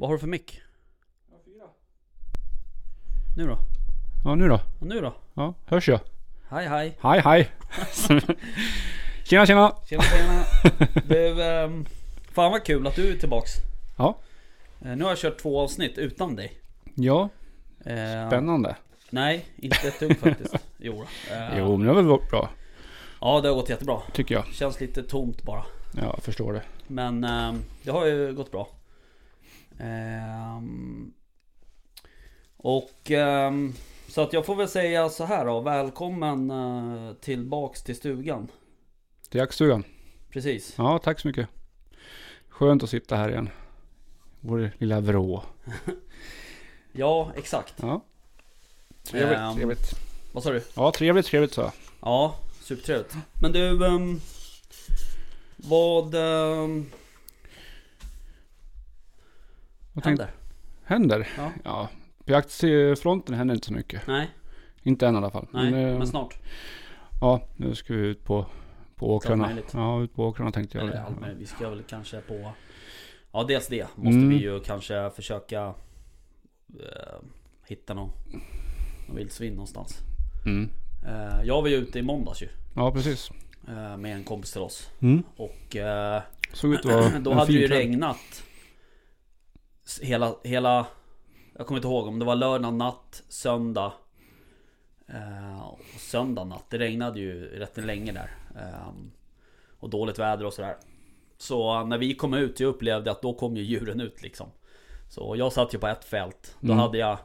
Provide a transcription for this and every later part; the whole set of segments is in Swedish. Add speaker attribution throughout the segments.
Speaker 1: Vad har du för mick? Nu då?
Speaker 2: Ja, nu då?
Speaker 1: Och nu då?
Speaker 2: Ja, hörs jag?
Speaker 1: Hej hej!
Speaker 2: Hej, hej! tjena, tjena!
Speaker 1: Tjena tjena! Du, um, fan vad kul att du är tillbaks.
Speaker 2: Ja.
Speaker 1: Eh, nu har jag kört två avsnitt utan dig.
Speaker 2: Ja,
Speaker 1: Eh,
Speaker 2: spännande.
Speaker 1: Nej, inte ett dugg faktiskt. Jo, då. Eh,
Speaker 2: Jo, men det har väl gått bra,
Speaker 1: Ja, det har gått jättebra.
Speaker 2: tycker jag.
Speaker 1: Känns lite tomt bara.
Speaker 2: Ja, jag förstår det.
Speaker 1: Men ehm, det har ju gått bra. Ehm, och ehm, så att jag får väl säga så här då. Välkommen uh, tillbaks till stugan.
Speaker 2: Till jaktstugan.
Speaker 1: Precis.
Speaker 2: Ja, tack så mycket. Skönt att sitta här igen. Vår lilla vrå.
Speaker 1: Ja, exakt.
Speaker 2: Ja. Trevligt,
Speaker 1: Ehm.
Speaker 2: trevligt.
Speaker 1: Vad sa du?
Speaker 2: Ja, trevligt, trevligt så.
Speaker 1: Ja, supertrevligt. Men du, Vad
Speaker 2: tänkte,
Speaker 1: händer?
Speaker 2: händer?
Speaker 1: Ja.
Speaker 2: Ja, på jaktfronten händer inte så mycket.
Speaker 1: Nej,
Speaker 2: Inte än i alla fall.
Speaker 1: nej,
Speaker 2: eh,
Speaker 1: men snart.
Speaker 2: Ja, nu ska vi ut på, på åkrarna. Ja, ut på åkrarna tänkte jag.
Speaker 1: Eller möjligt. Vi ska väl kanske på... Ja, dels det. Måste
Speaker 2: Mm.
Speaker 1: vi ju kanske försöka eh, hitta någon, någon vildsvin någonstans.
Speaker 2: Mm.
Speaker 1: Eh, jag var ju ute i måndags ju.
Speaker 2: Ja, precis.
Speaker 1: Eh, med en kompis till oss.
Speaker 2: Mm.
Speaker 1: Och eh,
Speaker 2: Såg ut att vara
Speaker 1: då
Speaker 2: en
Speaker 1: hade det ju regnat. Hela, hela... Jag kommer inte ihåg om det var lördag natt, söndag. Eh, och söndag natt. Det regnade ju rätt länge där. Eh, och dåligt väder och sådär. Så när vi kom ut, jag upplevde att då kom ju djuren ut liksom. Så jag satt ju på ett fält. Då
Speaker 2: Mm.
Speaker 1: hade jag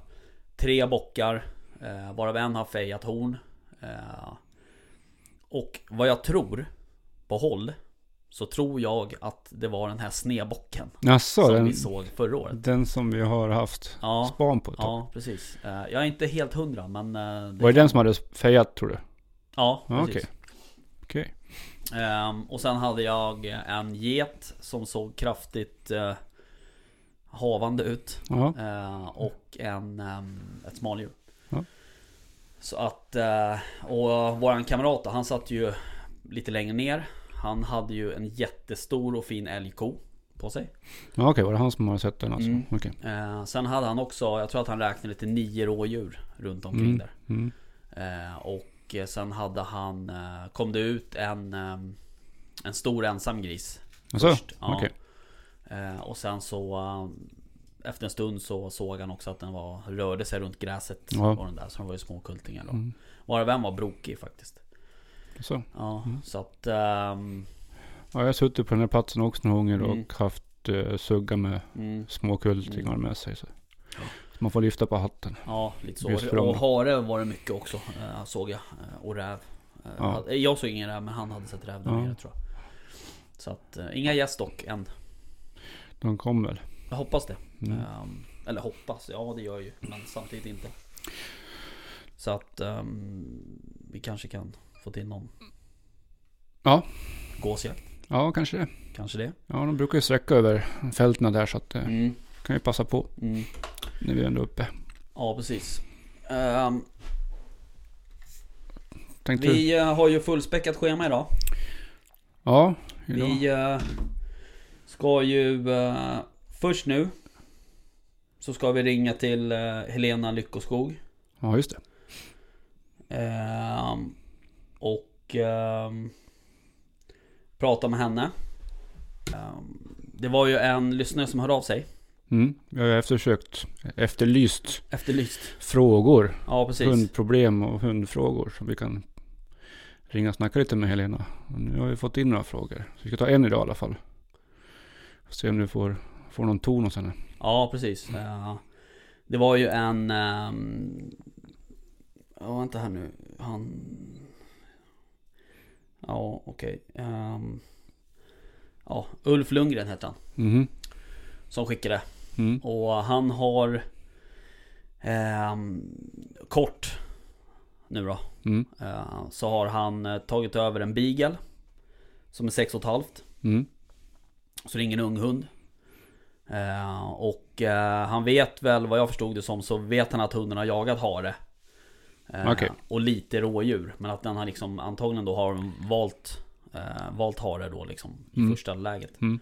Speaker 1: tre bockar. Eh, varav en har fejat horn. Eh, och vad jag tror på håll så tror jag att det var den här snebocken
Speaker 2: Jaså,
Speaker 1: som
Speaker 2: den,
Speaker 1: vi såg förra året.
Speaker 2: den som vi har haft
Speaker 1: Ja,
Speaker 2: span på ett tag.
Speaker 1: ja precis. Eh, Jag är inte helt hundra men... eh,
Speaker 2: Var det den som hade fejat tror du?
Speaker 1: Ja, precis.
Speaker 2: okej. Okej.
Speaker 1: Ehm, och sen hade jag en get som såg kraftigt eh, havande ut. Eh, och en, ehm, ett smaldjur. Så att, eh, och våran kamrat han satt ju lite längre ner. Han hade ju en jättestor och fin älgko på sig.
Speaker 2: Ja, okej, var det han som har sett den alltså?
Speaker 1: Mm.
Speaker 2: Okej.
Speaker 1: Eh, sen hade han också, jag tror att han räknade till nio rådjur runt omkring
Speaker 2: Mm.
Speaker 1: där.
Speaker 2: Mm.
Speaker 1: Eh, och eh, sen hade han, eh, kom det ut en, ehm, en stor ensam gris.
Speaker 2: Alltså,
Speaker 1: först. Ja.
Speaker 2: okej.
Speaker 1: Eh, och sen så eh, efter en stund så såg han också att den var, rörde sig runt gräset.
Speaker 2: Ja.
Speaker 1: Och den där, så de var ju små kultingar då.
Speaker 2: Mm.
Speaker 1: Varav en var brokig faktiskt.
Speaker 2: Så.
Speaker 1: Ja,
Speaker 2: Mm.
Speaker 1: så att... ehm,
Speaker 2: Ja, jag har suttit på den här platsen också några gånger
Speaker 1: Mm.
Speaker 2: och haft uh, sugga med
Speaker 1: mm,
Speaker 2: små kultingar
Speaker 1: Mm.
Speaker 2: med sig. Så.
Speaker 1: Ja.
Speaker 2: man får lyfta på hatten.
Speaker 1: ja, lite så. Och hare var det mycket också, eh, såg jag. Eh, och räv.
Speaker 2: Ja.
Speaker 1: Jag såg ingen räv, men han hade sett räv där
Speaker 2: Ja.
Speaker 1: nere tror jag. Så att, inga gäst dock än.
Speaker 2: De kom väl.
Speaker 1: Jag hoppas det. Ehm, eller hoppas, ja det gör jag ju. Men samtidigt inte. Så att ehm, vi kanske kan få till någon
Speaker 2: Ja.
Speaker 1: gåsjakt.
Speaker 2: Ja, kanske det.
Speaker 1: Kanske det.
Speaker 2: Ja, de brukar ju sträcka över fälten där så att det
Speaker 1: Mm,
Speaker 2: kan ju passa på
Speaker 1: mm.
Speaker 2: när vi är ändå uppe.
Speaker 1: Ja precis. Ehm,
Speaker 2: Tänkte du?
Speaker 1: vi eh, har ju fullspäckat schema idag.
Speaker 2: Ja, idag.
Speaker 1: Vi eh, ska ju eh, först nu så ska vi ringa till eh, Helena Lyckoskog.
Speaker 2: Ja, just det.
Speaker 1: Och ehm, prata med henne. Ehm, det var ju en lyssnare som hörde av sig.
Speaker 2: Mm. Jag har eftersökt, efterlyst
Speaker 1: Efterlyst.
Speaker 2: frågor.
Speaker 1: Ja precis.
Speaker 2: Hundproblem och hundfrågor. Så vi kan ringa och snacka lite med Helena. Och nu har vi fått in några frågor. Så vi ska ta en idag i alla fall. Se om du får, får någon ton hos henne.
Speaker 1: Ja precis. Eh, det var ju en... ehm, Ja vänta här nu. Han... Ja okej. Ehm, ja Ulf Lundgren heter han.
Speaker 2: Mhm.
Speaker 1: Som skickade.
Speaker 2: Mm.
Speaker 1: Och han har... ehm, kort. Nu då.
Speaker 2: Mm.
Speaker 1: Eh, så har han eh, tagit över en beagle. Som är sex och ett halvt.
Speaker 2: Mm.
Speaker 1: Så det är ingen ung hund. Eh, och eh, han vet väl, vad jag förstod det som, så vet han att hunden har jagat hare. Eh,
Speaker 2: Okej.
Speaker 1: Och lite rådjur. Men att den har liksom antagligen då har valt eh, valt hare då liksom i
Speaker 2: Mm.
Speaker 1: första läget.
Speaker 2: Mm.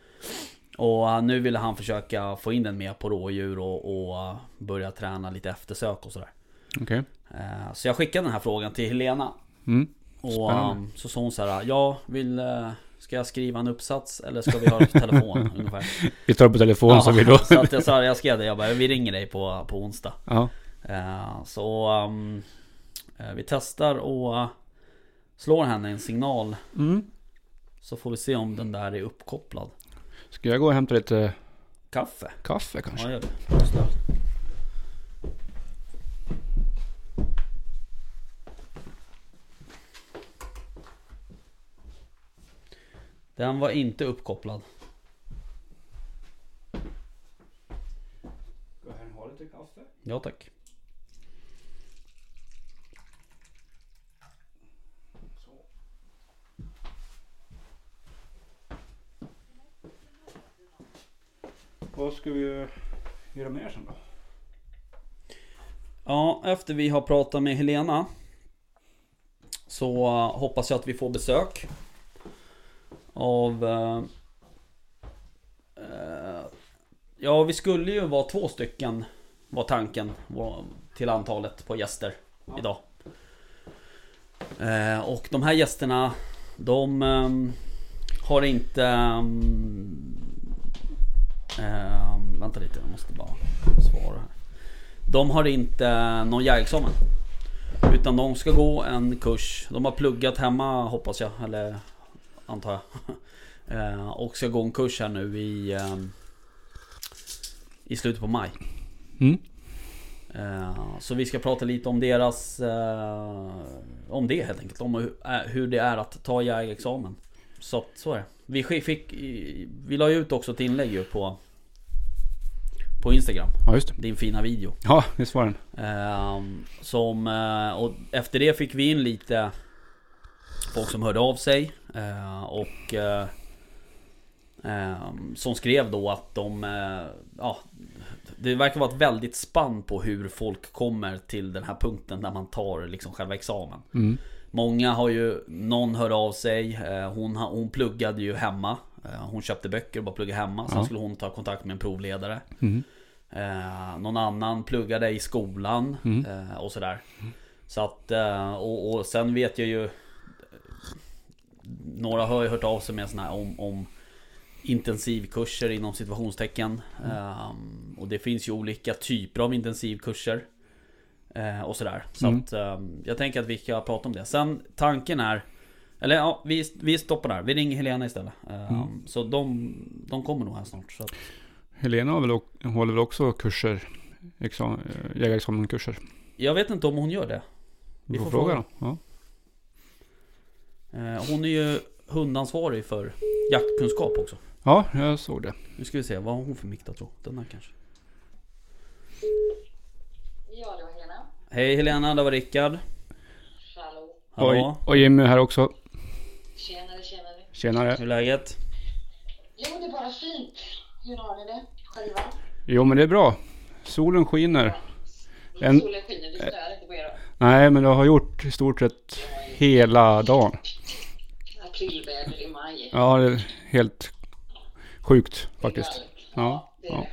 Speaker 1: Och eh, nu ville han försöka få in den mer på rådjur och, och börja träna lite eftersök och sådär. Eh, Så jag skickade den här frågan till Helena.
Speaker 2: Mm.
Speaker 1: Och så sa hon så här, ja, vill, ska jag skriva en uppsats eller ska vi ha det på telefon ungefär?
Speaker 2: Vi tar på telefon så vi då...
Speaker 1: så att jag sa, jag skrev det, jag bara, vi ringer dig på, på onsdag.
Speaker 2: Ja.
Speaker 1: Så um, vi testar och eh, slår henne en signal.
Speaker 2: Mm.
Speaker 1: Så får vi se om den där är uppkopplad.
Speaker 2: Ska jag gå och hämta lite
Speaker 1: Kaffe?
Speaker 2: kaffe kanske?
Speaker 1: Ja, gör det. Den var inte uppkopplad.
Speaker 2: Ska jag ha lite kaffe?
Speaker 1: Ja tack.
Speaker 2: Vad ska vi göra mer sen då?
Speaker 1: Ja, efter vi har pratat med Helena Så eh, hoppas jag att vi får besök Av eh, eh, Ja, vi skulle ju vara två stycken Var tanken till antalet på gäster idag eh, Och de här gästerna De ehm, har inte ehm, Vänta lite, jag måste bara svara här de har inte någon jägarexamen. Utan de ska gå en kurs. De har pluggat hemma hoppas jag. Eller antar jag. Eh, Och ska gå en kurs här nu i ehm, I slutet på maj.
Speaker 2: Mm.
Speaker 1: Så vi ska prata lite om deras eh, Om det helt enkelt. Om hur, eh, det är att ta jägarexamen. Så så är det. Vi fick Vi la ju ut också ett inlägg ju på På Instagram.
Speaker 2: Ja just det.
Speaker 1: Din fina video.
Speaker 2: Ja, visst var den.
Speaker 1: Ehm, som, eh, och efter det fick vi in lite folk som hörde av sig. eh, och eh, ehm, som skrev då att de, eh, ja, det verkar vara ett väldigt spann på hur folk kommer till den här punkten där man tar liksom själva examen.
Speaker 2: Mm.
Speaker 1: Många har ju, någon hör av sig, eh, hon, hon pluggade ju hemma. Eh, Hon köpte böcker och bara pluggade hemma. Sen
Speaker 2: Ja.
Speaker 1: skulle hon ta kontakt med en provledare.
Speaker 2: Mm.
Speaker 1: Eh, någon annan pluggade i skolan
Speaker 2: Mm.
Speaker 1: och sådär. Så att, och, och sen vet jag ju Några har ju hört av sig med såna här om, om Intensivkurser inom situationstecken Ehm, Och det finns ju olika typer av intensivkurser Och sådär Så
Speaker 2: Mm.
Speaker 1: att ehm, jag tänker att vi ska prata om det Sen tanken är Eller ja, vi, vi stoppar där Vi ringer Helena istället Ehm, Så de, de kommer nog här snart så att,
Speaker 2: Helena har väl, håller väl också kurser? Exam, eh, jägarexamenkurser?
Speaker 1: Jag vet inte om hon gör det
Speaker 2: Vi får
Speaker 1: får
Speaker 2: fråga då. Ja.
Speaker 1: Eh, Hon är ju hundansvarig för jaktkunskap också.
Speaker 2: ja, jag såg det.
Speaker 1: Nu ska vi se, vad har hon för mick då, tro? Den här kanske.
Speaker 3: Ja, det var.
Speaker 1: Hej Helena, det var Rickard.
Speaker 3: Hallå.
Speaker 1: Hallå,
Speaker 2: Oj, och Jimmy här också.
Speaker 3: Tjenare, tjenare.
Speaker 2: Tjenare.
Speaker 1: hur är läget?
Speaker 3: Jo, det är bara fint. Hur har ni det själva?
Speaker 2: Jo men det är bra. Solen skiner. En-
Speaker 3: En... Solen skiner, det snöar inte på er?
Speaker 2: Nej men det har gjort i stort sett hela dagen.
Speaker 3: Aprilväder i maj.
Speaker 2: Ja det är helt sjukt
Speaker 3: Det är
Speaker 2: faktiskt. Ja,
Speaker 3: det är
Speaker 2: ja.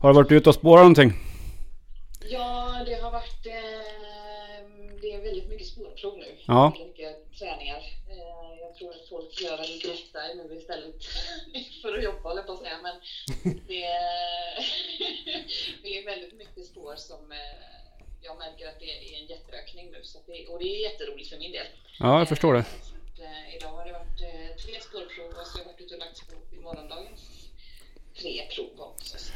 Speaker 2: Har du varit ute och spårat någonting?
Speaker 3: Ja, det har varit... Eh, det är väldigt mycket spårprov nu.
Speaker 2: Ja.
Speaker 3: Väldigt mycket träningar. Eh, jag tror att folk gör väl detta nu istället för att jobba, eller på att säga. Men det, det är väldigt mycket spår som eh, jag märker att det är en jätteökning nu. Så det, och det är jätteroligt för min del.
Speaker 2: Ja jag förstår det.
Speaker 3: Så att, eh, idag har det varit eh, tre spårprov och så har jag varit ute och lagt spår i morgondagens tre prov också. Så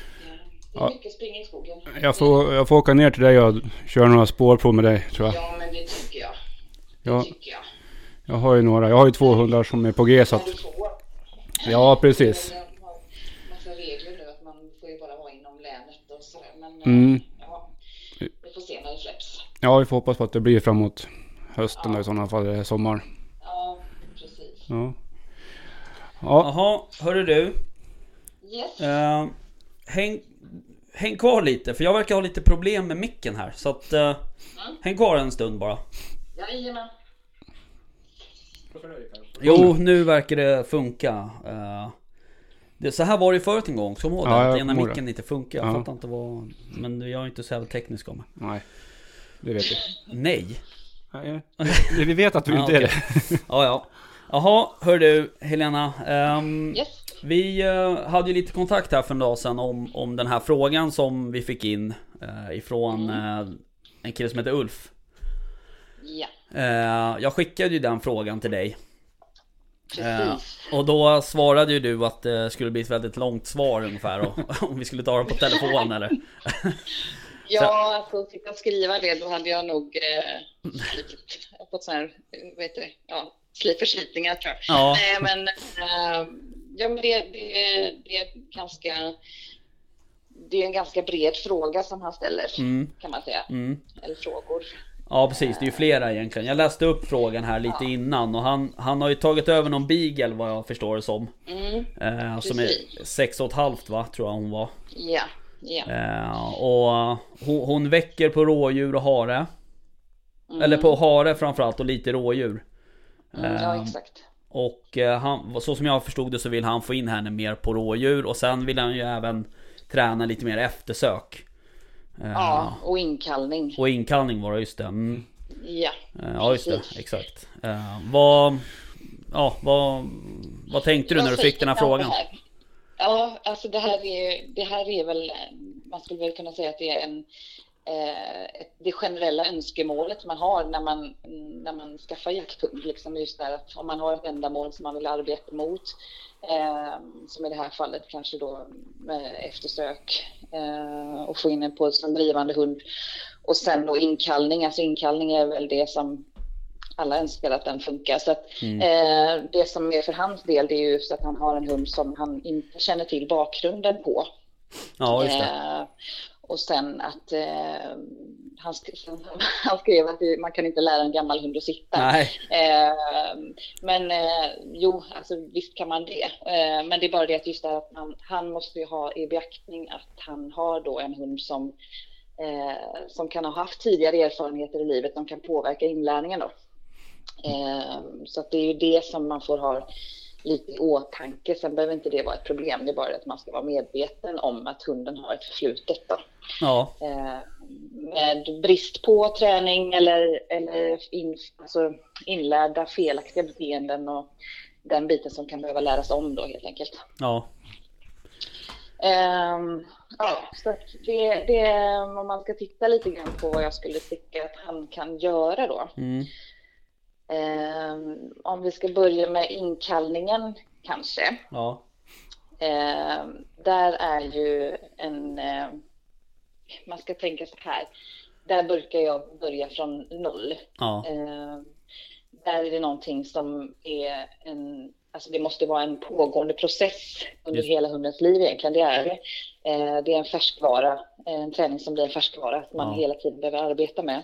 Speaker 3: det, det är
Speaker 2: Ja.
Speaker 3: mycket springa i skogen.
Speaker 2: Jag får, jag får åka ner till dig och köra några spårprov med dig tror jag.
Speaker 3: Ja, men det tycker jag. Det
Speaker 2: Ja,
Speaker 3: tycker jag.
Speaker 2: jag har ju några. Jag har ju två hundar som är på G så att. Ja precis.
Speaker 3: Jag har massa regler nu att man får ju bara vara inom länet och sådär. Men eh,
Speaker 2: Mm.
Speaker 3: ja, vi får se när det släpps.
Speaker 2: Ja vi får hoppas på att det blir framåt hösten då i sådana fall. Eller sommaren.
Speaker 3: Ja, precis.
Speaker 2: Ja. Ja,
Speaker 1: Jaha, hörru du.
Speaker 3: Yes.
Speaker 1: Eh, häng, häng kvar lite, för jag verkar ha lite problem med micken här. Så att, eh, häng kvar en stund bara.
Speaker 3: Jajamän.
Speaker 1: Jo, nu verkar det funka. Eh, det, så här var det ju förut en gång, kommer du ihåg
Speaker 2: Ja,
Speaker 1: det? ena micken inte funkar. Jag
Speaker 2: Ja.
Speaker 1: fattar inte vad... Men jag är inte så jävla teknisk om mig.
Speaker 2: Nej, det vet vi.
Speaker 1: Nej.
Speaker 2: Nej, Vi vet att du
Speaker 1: Ja,
Speaker 2: inte är
Speaker 1: okej.
Speaker 2: det.
Speaker 1: Ja, ja. Jaha, hör du Helena. ehm,
Speaker 3: Yes.
Speaker 1: Vi eh, hade ju lite kontakt här för en dag sedan om, om den här frågan som vi fick in eh, ifrån eh, en kille som heter Ulf.
Speaker 3: Ja,
Speaker 1: jag skickade ju den frågan till dig.
Speaker 3: Precis.
Speaker 1: och då svarade ju du att det skulle bli ett väldigt långt svar ungefär om vi skulle ta det på telefon eller?
Speaker 3: Ja, alltså sitta och skriva det, då hade jag nog eh. Jag fått sån här, heter det, ja, slit förslitningar tror jag.
Speaker 1: Ja.
Speaker 3: Nej, men, eh, ja, men det, det, det är ganska, det är en ganska bred fråga som han ställer,
Speaker 1: Mm,
Speaker 3: kan man säga.
Speaker 1: mm.
Speaker 3: Eller frågor.
Speaker 1: Ja precis, det är ju flera egentligen. Jag läste upp frågan här lite innan och han, han har ju tagit över någon beagle vad jag förstår det som.
Speaker 3: Mm,
Speaker 1: Eh, som är sex och ett halvt va, tror jag hon var.
Speaker 3: ja, ja.
Speaker 1: Eh, och hon, hon väcker på rådjur och hare.
Speaker 3: Mm,
Speaker 1: Eller på hare framförallt och lite rådjur.
Speaker 3: mm, ja,
Speaker 1: eh,
Speaker 3: exakt.
Speaker 1: Och eh, han, så som jag förstod det så vill han få in henne mer på rådjur och sen vill han ju även träna lite mer eftersök. Eh,
Speaker 3: Ja, och inkallning.
Speaker 1: Och inkallning var det, just det. Mm.
Speaker 3: Ja.
Speaker 1: Eh, Ja just det, exakt. Vad, ja, vad, vad tänkte du när du fick den här frågan?
Speaker 3: här? Ja, alltså det här är, det här är väl, man skulle väl kunna säga att det är en, det generella önskemålet man har när man, när man skaffar jakthund. Liksom just där att om man har ett ändamål som man vill arbeta mot, eh, som i det här fallet kanske då med eftersök eh, och få in en på som drivande hund. Och sen då inkallning, alltså inkallning är väl det som alla önskar att den funkar. Så att,
Speaker 1: Mm.
Speaker 3: eh, det som är för hans del det är just att han har en hund som han inte känner till bakgrunden på.
Speaker 1: Ja just det.
Speaker 3: Och sen att eh, han, sk- han skrev att man kan inte lära en gammal hund att sitta.
Speaker 1: Nej,
Speaker 3: Eh, men eh, jo, alltså, visst kan man det. Eh, men det är bara det att just det här att man, han måste ju ha i beaktning att han har då en hund som, eh, som kan ha haft tidigare erfarenheter i livet som kan påverka inlärningen då. Eh, så att det är ju det som man får ha lite i åtanke. Sen behöver inte det vara ett problem. Det är bara att man ska vara medveten om att hunden har ett förflutet då
Speaker 1: ja,
Speaker 3: eh, med brist på träning eller, eller in, alltså inlärda felaktiga beteenden och den biten som kan behöva läras om då helt enkelt.
Speaker 1: ja,
Speaker 3: Ehm, ja, så det, det, om man ska titta lite grann på vad jag skulle tycka att han kan göra då.
Speaker 1: mm,
Speaker 3: om vi ska börja med inkallningen kanske.
Speaker 1: ja,
Speaker 3: Ehm, där är ju en... Eh, man ska tänka så här. Där brukar jag börja från noll.
Speaker 1: ja,
Speaker 3: Ehm, där är det någonting som är en... Alltså det måste vara en pågående process under
Speaker 1: Just.
Speaker 3: hela hundens liv egentligen. Det är det. Det är en färskvara, en träning som blir en färskvara som man
Speaker 1: Ja.
Speaker 3: hela tiden behöver arbeta med.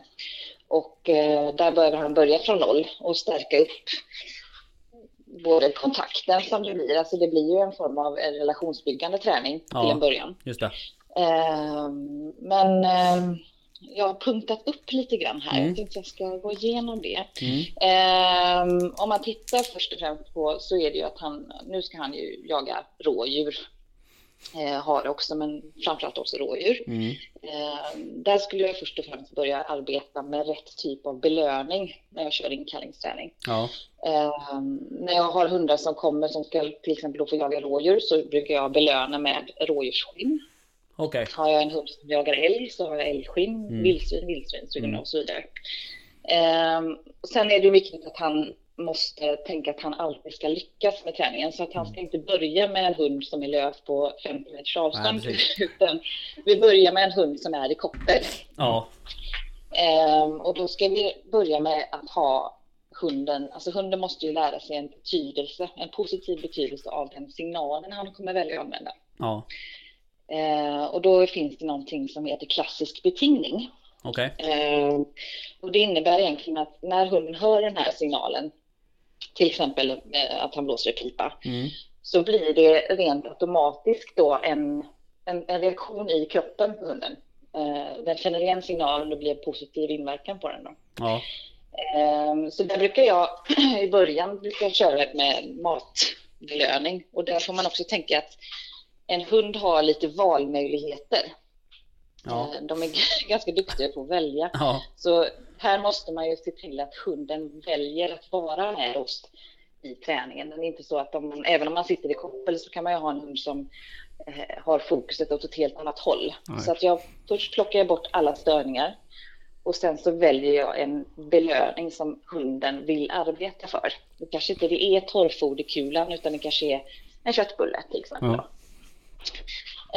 Speaker 3: Och eh, där behöver han börja från noll och stärka upp både kontakten som det blir, alltså det blir ju en form av en relationsbyggande träning
Speaker 1: Ja.
Speaker 3: till en början.
Speaker 1: just det.
Speaker 3: Ehm, men ehm, jag har punktat upp lite grann här.
Speaker 1: Mm.
Speaker 3: Jag tänkte jag ska gå igenom det.
Speaker 1: Mm,
Speaker 3: Ehm, om man tittar först och främst på så är det ju att han, nu ska han ju jaga rådjur. Eh, har också, men framförallt också rådjur.
Speaker 1: mm,
Speaker 3: Ehm, där skulle jag först och främst börja arbeta med rätt typ av belöning när jag kör inkallningsträning.
Speaker 1: ja,
Speaker 3: Ehm, när jag har hundar som kommer som ska till exempel få jaga rådjur så brukar jag belöna med rådjursskinn.
Speaker 1: okej.
Speaker 3: Har jag en hund som jagar älg så har jag älgskinn,
Speaker 1: Mm.
Speaker 3: vildsvin, vildsvinsskinn
Speaker 1: Mm.
Speaker 3: och så vidare. Och sen är det viktigt att han måste tänka att han alltid ska lyckas med träningen. Så att han ska inte börja med en hund som är lös på 50 meters avstånd.
Speaker 1: Nej,
Speaker 3: utan vi börjar med en hund som är i koppel.
Speaker 1: Ja,
Speaker 3: Ehm, och då ska vi börja med att ha hunden, alltså hunden måste ju lära sig en betydelse, en positiv betydelse av den signalen han kommer välja att använda.
Speaker 1: ja,
Speaker 3: Ehm, och då finns det någonting som heter klassisk betingning.
Speaker 1: okej.
Speaker 3: Ehm, och det innebär egentligen att när hunden hör den här signalen, till exempel eh, att han blåser i pipa,
Speaker 1: Mm,
Speaker 3: så blir det rent automatiskt då en, en, en reaktion i kroppen på hunden. Eh, den känner igen signalen och det blir positiv inverkan på den. Då.
Speaker 1: ja,
Speaker 3: Ehm, Så där brukar jag i början brukar jag köra med matbelöning och där får man också tänka att en hund har lite valmöjligheter.
Speaker 1: Ja.
Speaker 3: Eh, De är ganska duktiga på att välja.
Speaker 1: Ja.
Speaker 3: Så här måste man ju se till att hunden väljer att vara med oss i träningen. Det är inte så att om man, även om man sitter i koppel så kan man ju ha en hund som eh, har fokuset åt ett helt annat håll.
Speaker 2: Nej.
Speaker 3: Så att jag, först plockar jag bort alla störningar och sen så väljer jag en belöning som hunden vill arbeta för. Det kanske inte det är torrfoderkulan utan det kanske är en köttbulle till exempel.
Speaker 2: Ja.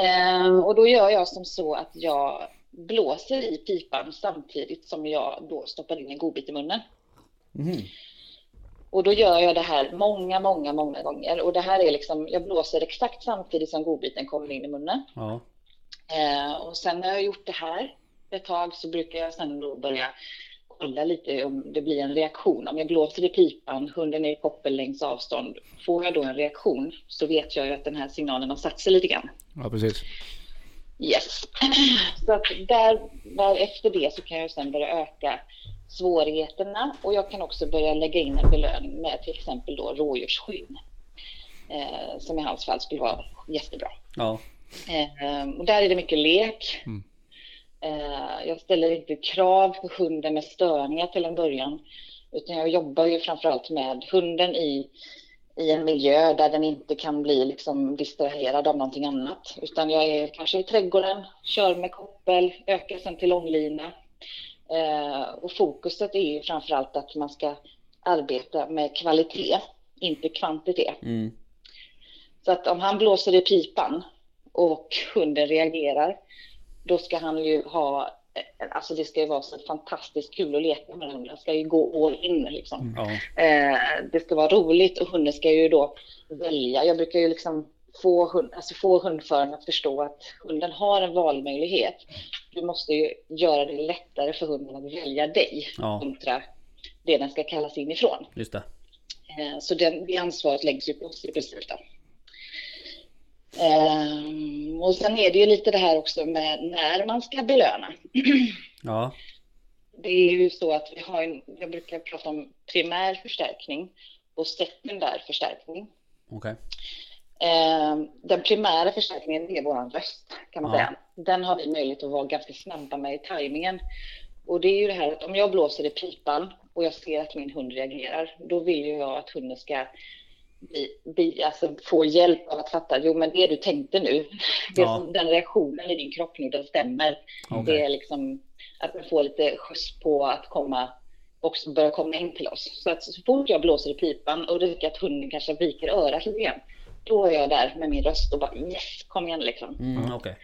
Speaker 3: Ehm, och då gör jag som så att jag blåser i pipan samtidigt som jag då stoppar in en godbit i munnen.
Speaker 1: Mhm.
Speaker 3: Och då gör jag det här många, många, många gånger. Och det här är liksom, jag blåser exakt samtidigt som godbiten kommer in i munnen.
Speaker 1: Ja.
Speaker 3: Eh, och sen när jag har gjort det här ett tag så brukar jag sen då börja kolla lite om det blir en reaktion. Om jag blåser i pipan, hunden är i koppel längs avstånd. Får jag då en reaktion så vet jag ju att den här signalen har satt sig lite grann.
Speaker 2: Ja, precis.
Speaker 3: Yes. Så att där, där efter det så kan jag sen börja öka svårigheterna och jag kan också börja lägga in en belöning med till exempel då rådjursskinn. Eh, som i hans fall skulle vara jättebra.
Speaker 1: Ja.
Speaker 3: Eh, och där är det mycket lek.
Speaker 2: Mm.
Speaker 3: Eh, jag ställer inte krav på hunden med störningar till en början. Utan jag jobbar ju framförallt med hunden i, i en miljö där den inte kan bli liksom distraherad av någonting annat. Utan jag är kanske i trädgården, kör med koppel, ökar sen till långlina. Eh, och fokuset är ju framförallt att man ska arbeta med kvalitet, inte kvantitet.
Speaker 1: Mm.
Speaker 3: Så att om han blåser i pipan och hunden reagerar, då ska han ju ha, alltså det ska ju vara så fantastiskt kul att leka med hunden. Han ska ju gå all in liksom.
Speaker 1: Ja.
Speaker 3: Eh, det ska vara roligt och hunden ska ju då välja. Jag brukar ju liksom få, hund, alltså få hundföraren att förstå att hunden har en valmöjlighet. Du måste ju göra det lättare för hunden att välja dig
Speaker 1: Ja.
Speaker 3: kontra det den ska kallas in ifrån.
Speaker 1: Just det.
Speaker 3: Eh, Så den, det ansvaret läggs ju på oss i princip. Då. Ehm, och sen är det ju lite det här också med när man ska belöna.
Speaker 1: Ja.
Speaker 3: Det är ju så att vi har en, jag brukar prata om primär förstärkning och sekundär förstärkning.
Speaker 1: Okej.
Speaker 3: Ehm, Den primära förstärkningen är vår röst kan man
Speaker 1: Ja.
Speaker 3: säga. Den har vi möjlighet att vara ganska snabba med i tajmingen. Och det är ju det här att om jag blåser i pipan och jag ser att min hund reagerar, då vill ju jag att hunden ska bli, alltså få hjälp av att fatta, jo men det du tänkte nu, det
Speaker 1: Ja.
Speaker 3: den reaktionen i din kropp nu, den stämmer.
Speaker 1: Okej.
Speaker 3: Det är liksom att man får lite skjuts på att komma också börja komma in till oss. Så att så fort jag blåser i pipan och det räcker att hunden kanske viker örat lite grann, då är jag där med min röst och bara yes, kom igen liksom.
Speaker 1: Mm, okej.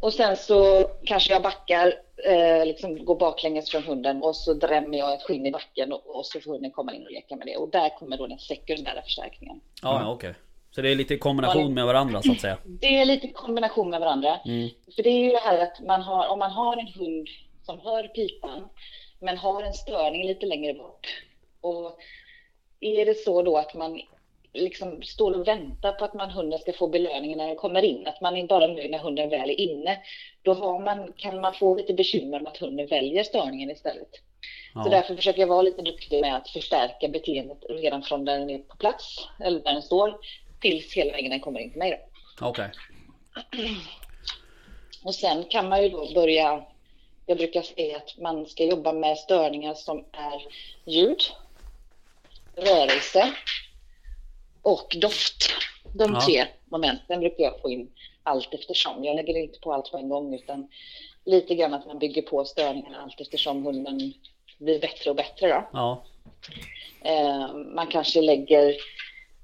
Speaker 3: Och sen så kanske jag backar, eh, liksom går baklänges från hunden och så drämmer jag ett skinn i backen och, och så får hunden komma in och leka med det. Och där kommer då den sekundära förstärkningen.
Speaker 1: Ja, ja okej. Så det är lite kombination med varandra så att säga.
Speaker 3: Det är lite kombination med varandra.
Speaker 1: Mm.
Speaker 3: För det är ju det här att man har, om man har en hund som hör pipan men har en störning lite längre bort. Och är det så då att man liksom står och väntar på att man, hunden ska få belöningen när den kommer in, att man är bara nöjd när hunden väl är inne, då har man, kan man få lite bekymmer med att hunden väljer störningen istället. Så
Speaker 1: Ja.
Speaker 3: därför försöker jag vara lite duktig med att förstärka beteendet redan från den är på plats, eller där den står, tills hela vägen den kommer in till mig.
Speaker 1: Okej.
Speaker 3: Och sen kan man ju då börja, jag brukar säga att man ska jobba med störningar som är ljud, rörelse och doft. De
Speaker 1: Ja.
Speaker 3: tre momenten brukar jag få in allt eftersom. Jag lägger inte på allt på en gång utan lite grann att man bygger på störningarna allt eftersom hunden blir bättre och bättre. Då.
Speaker 1: Ja.
Speaker 3: Eh, man kanske lägger,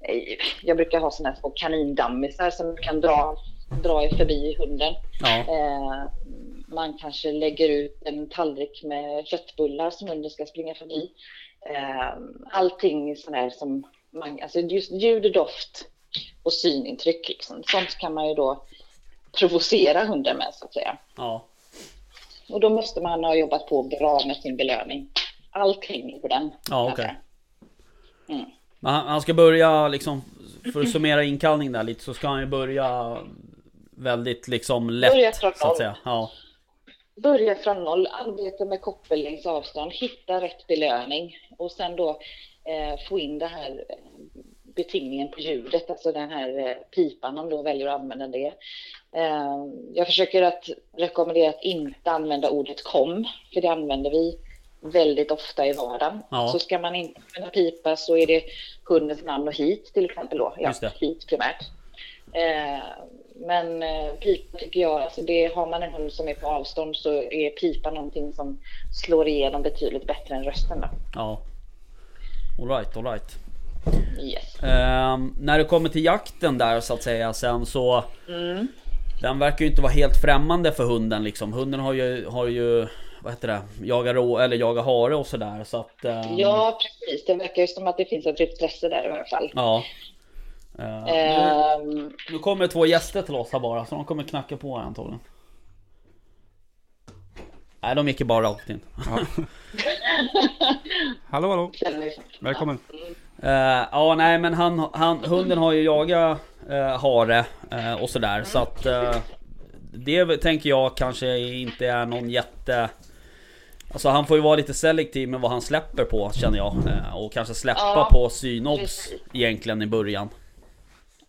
Speaker 3: eh, jag brukar ha sådana här små kanindammisar som kan dra, dra förbi hunden.
Speaker 1: Ja.
Speaker 3: Eh, man kanske lägger ut en tallrik med köttbullar som hunden ska springa förbi. Eh, allting sådär som man, alltså just ljud, doft och synintryck liksom. Sånt kan man ju då provocera hunden med så att säga.
Speaker 1: Ja.
Speaker 3: Och då måste man ha jobbat på bra med sin belöning. Allt hänger på den.
Speaker 1: Ja, okej.
Speaker 3: jag säga. Mm.
Speaker 1: Han, ska börja liksom, för att summera inkallning där lite så ska han ju börja väldigt liksom lätt
Speaker 3: Börja från
Speaker 1: så att säga. Ja.
Speaker 3: Börja från noll, arbeta med koppel längs avstånd, hitta rätt belöning och sen då eh, få in det här eh, betingningen på ljudet, alltså den här eh, pipan om du väljer att använda det. Eh, jag försöker att rekommendera att inte använda ordet kom, för det använder vi väldigt ofta i vardagen.
Speaker 1: Ja.
Speaker 3: Så ska man inte använda pipa så är det hundens namn och hit till exempel då. Ja, hit primärt. Men eh, pipa tycker jag, alltså det, har man en hund som är på avstånd så är pipa någonting som slår igenom betydligt bättre än rösten. Då.
Speaker 1: Ja. Alright, alright.
Speaker 3: Yes.
Speaker 1: Ehm, när det kommer till jakten där så att säga sen så
Speaker 3: Mm.
Speaker 1: Den verkar ju inte vara helt främmande för hunden liksom. Hunden har ju, har ju vad heter det, jaga rå eller jaga hare och sådär så att... ehm,
Speaker 3: Ja, precis. Det verkar ju som att det finns ett intresse där i alla fall.
Speaker 1: Ja. Ehm, nu,
Speaker 3: Ehm,
Speaker 1: nu kommer två gäster till oss här bara så de kommer knacka på här antagligen. Nej de gick ju bara rakt in.
Speaker 2: Hallå hallå,
Speaker 3: vi-
Speaker 2: välkommen.
Speaker 1: Eh, ja nej men han, han, hunden har ju jagat uh, hare eh, och sådär så att eh, Det tänker jag kanske inte är någon jätte Alltså han får ju vara lite selektiv med vad han släpper på känner jag Och kanske släppa
Speaker 3: Ja,
Speaker 1: på synobs egentligen i början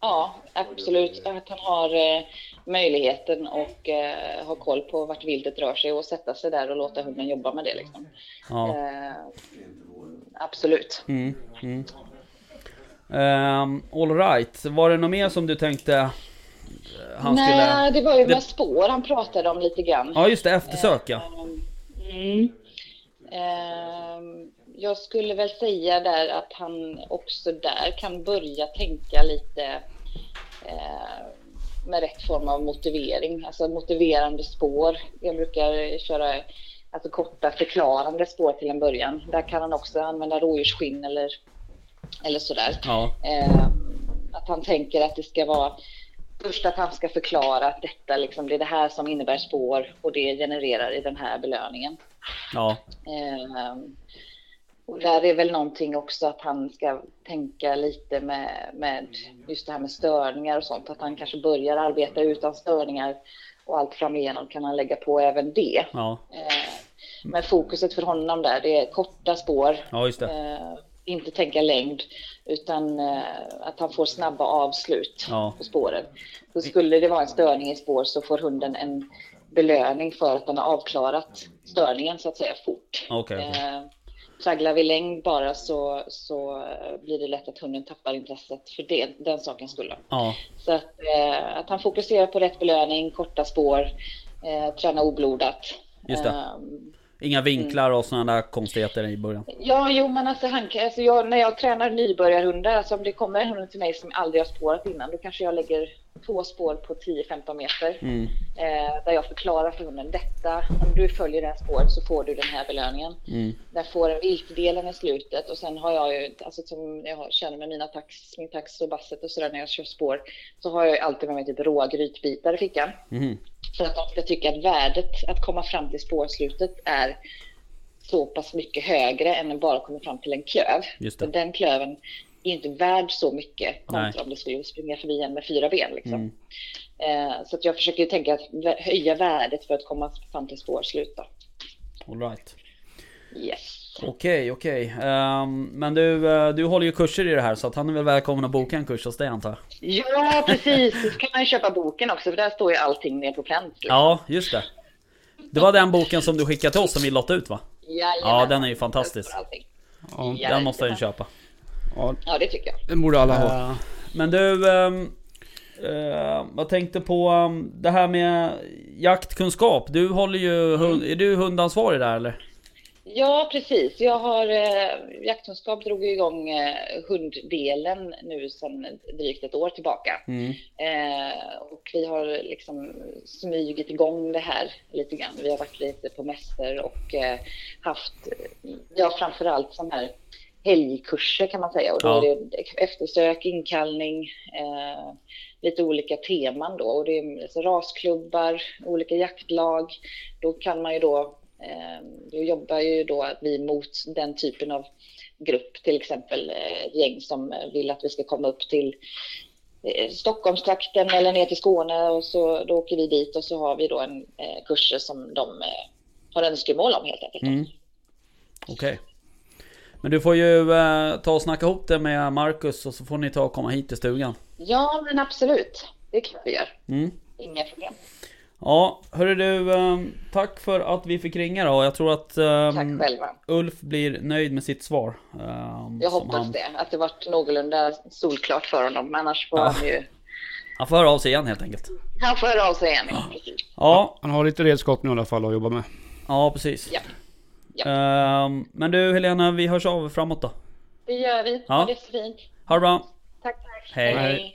Speaker 3: Ja, absolut. Att han har eh, möjligheten och eh, ha koll på vart viltet rör sig och sätta sig där och låta hunden jobba med det. Liksom.
Speaker 1: Ja,
Speaker 3: Eh, absolut.
Speaker 1: mm, mm. Um, Alright, var det något mer som du tänkte eh, Han skulle...
Speaker 3: Nej, det var ju
Speaker 1: det-
Speaker 3: med spår han pratade om lite grann.
Speaker 1: Ja just det, eftersöka
Speaker 3: Mm. Jag skulle väl säga där att han också där kan börja tänka lite eh, med rätt form av motivering, alltså motiverande spår. Jag brukar köra alltså korta förklarande spår till en början. Där kan han också använda rådjursskinn eller, eller sådär.
Speaker 1: Ja,
Speaker 3: Eh, att han tänker att det ska vara först att han ska förklara att detta liksom, det är det här som innebär spår och det genererar i den här belöningen.
Speaker 1: ja,
Speaker 3: Eh, och där är väl någonting också att han ska tänka lite med, med just det här med störningar och sånt. Att han kanske börjar arbeta utan störningar och allt framigenom kan han lägga på även det.
Speaker 1: ja,
Speaker 3: Eh, men fokuset för honom där, det är korta spår,
Speaker 1: ja
Speaker 3: Eh, inte tänka längd, utan eh, att han får snabba avslut
Speaker 1: Ja.
Speaker 3: på spåren. Så skulle det vara en störning i spår så får hunden en belöning för att den har avklarat störningen så att säga fort.
Speaker 1: Okej, okej.
Speaker 3: Tragglar vi längd bara så, så blir det lätt att hunden tappar intresset för det, den sakens skull.
Speaker 1: Ja,
Speaker 3: Så att, eh, att han fokuserar på rätt belöning, korta spår, eh, träna oblodat.
Speaker 1: Just det.
Speaker 3: Ehm,
Speaker 1: Inga vinklar och sådana där konstigheter i början.
Speaker 3: Ja, jo, men alltså, han, alltså jag, när jag tränar nybörjarhundar, alltså om det kommer en hund till mig som aldrig har spårat innan, då kanske jag lägger två spår på 10-15 meter.
Speaker 1: Mm.
Speaker 3: Eh, där jag förklarar för hunden, detta, om du följer det här spåret så får du den här belöningen.
Speaker 1: Mm.
Speaker 3: Den får en viltdelen i slutet och sen har jag ju, alltså som jag har- känner med mina tax, min tax och basset och sådär när jag kör spår, så har jag ju alltid med mig typ råa grytbitar i fickan.
Speaker 1: Mhm.
Speaker 3: För att de ska tycka att värdet att komma fram till spårslutet är så pass mycket högre än att bara komma fram till en klöv. Den klöven är inte värd så mycket kontra om du skulle springa förbi en med fyra ben. Liksom.
Speaker 1: Mm.
Speaker 3: Eh, så att jag försöker tänka att höja värdet för att komma fram till spårslut. Då.
Speaker 1: All right.
Speaker 3: Yes.
Speaker 1: Okej, okej. Ehm, men du, eh, du håller ju kurser i det här så att han är väl välkommen att boka en kurs hos dig antar jag?
Speaker 3: Ja, precis. Så kan man ju köpa boken också för där står ju allting ner på pränt. liksom.
Speaker 1: Ja, just det. Det var den boken som du skickade till oss som vi lottade ut va?
Speaker 3: Jajamän.
Speaker 1: Ja, den är ju fantastisk.
Speaker 2: Ja.
Speaker 1: Den måste jag ju köpa.
Speaker 2: Ja,
Speaker 3: Ja, det tycker jag.
Speaker 2: den borde alla ha.
Speaker 1: Men du, ehm, eh, vad tänkte på um, det här med jaktkunskap? Du håller ju, hund, är du hundansvarig där eller?
Speaker 3: Ja, precis. Jag har eh, jaktkunskap drog igång eh, hunddelen nu sedan drygt ett år tillbaka.
Speaker 1: Mm.
Speaker 3: Eh, och vi har liksom smygit igång det här lite grann. Vi har varit lite på mässor och eh, haft, ja framförallt sådana här helgkurser kan man säga. Och då
Speaker 1: Ja.
Speaker 3: är det eftersök, inkallning, eh, lite olika teman då. Och det är alltså rasklubbar, olika jaktlag. Då kan man ju då, eh, då jobbar ju då vi mot den typen av grupp, till exempel eh, gäng som vill att vi ska komma upp till eh, Stockholmstrakten eller ner till Skåne och så då åker vi dit och så har vi då en eh, kurser som de eh, har önskemål om helt enkelt.
Speaker 1: Mm. Okej. Men du får ju eh, ta och snacka ihop det med Marcus och så får ni ta och komma hit till stugan.
Speaker 3: Ja, men absolut. Det klart vi gör.
Speaker 1: Mm.
Speaker 3: Inga problem.
Speaker 1: Ja, hörru du. Eh, tack för att vi fick ringa då. Jag tror att eh. Ulf blir nöjd med sitt svar. eh,
Speaker 3: Jag hoppas
Speaker 1: han,
Speaker 3: det, att det varit någorlunda solklart för honom. Men annars får
Speaker 1: Ja.
Speaker 3: han ju...
Speaker 1: Han får höra av sig igen helt enkelt.
Speaker 3: Han får höra av sig igen. ja, Precis.
Speaker 1: Ja,
Speaker 2: Han har lite redskap nu i alla fall att jobba med.
Speaker 1: ja precis.
Speaker 3: Ja. Ja.
Speaker 1: Ehm, men du Helena, vi hörs av framåt då.
Speaker 3: Det gör vi.
Speaker 1: Ja.
Speaker 3: Ha det så fint.
Speaker 1: Ha det bra.
Speaker 3: Tack, tack.
Speaker 1: Hej.
Speaker 2: Hej.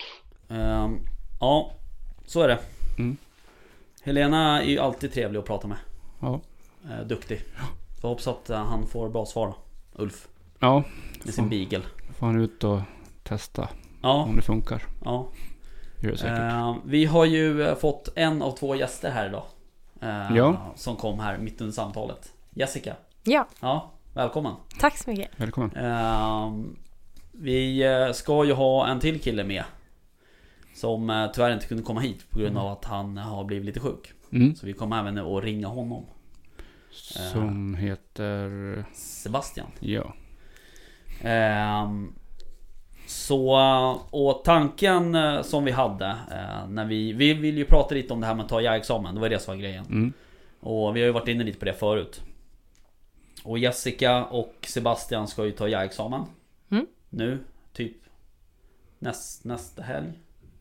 Speaker 1: Ehm, ja, så är det.
Speaker 2: Mm.
Speaker 1: Helena är ju alltid trevlig att prata med.
Speaker 2: Ja.
Speaker 1: Eh, duktig. Så hoppas att eh, han får bra svar då. Ulf.
Speaker 2: Ja,
Speaker 1: Med sin beagle.
Speaker 2: får han ut och testa
Speaker 1: Ja,
Speaker 2: om det funkar.
Speaker 1: ja.
Speaker 2: Gör det säkert.
Speaker 1: Eh, vi har ju eh, fått en av två gäster här idag. Eh,
Speaker 2: Ja.
Speaker 1: Som kom här mitt under samtalet. Jessica.
Speaker 4: Ja,
Speaker 1: Ja, välkommen.
Speaker 4: tack så mycket.
Speaker 2: Välkommen.
Speaker 1: Ehm, vi eh, ska ju ha en till kille med. Som eh, tyvärr inte kunde komma hit på grund av att han har blivit lite sjuk.
Speaker 2: Mm.
Speaker 1: Så vi kommer även att ringa honom.
Speaker 2: Som heter...
Speaker 1: Sebastian.
Speaker 2: Ja.
Speaker 1: Ehm, så, och tanken eh, som vi hade eh, när vi, vi vill ju prata lite om det här med att ta jägarexamen, det var det som var grejen.
Speaker 2: Mm.
Speaker 1: Och vi har ju varit inne lite på det förut. Och Jessica och Sebastian ska ju ta jägarexamen.
Speaker 4: Mm.
Speaker 1: Nu, typ näst, nästa helg.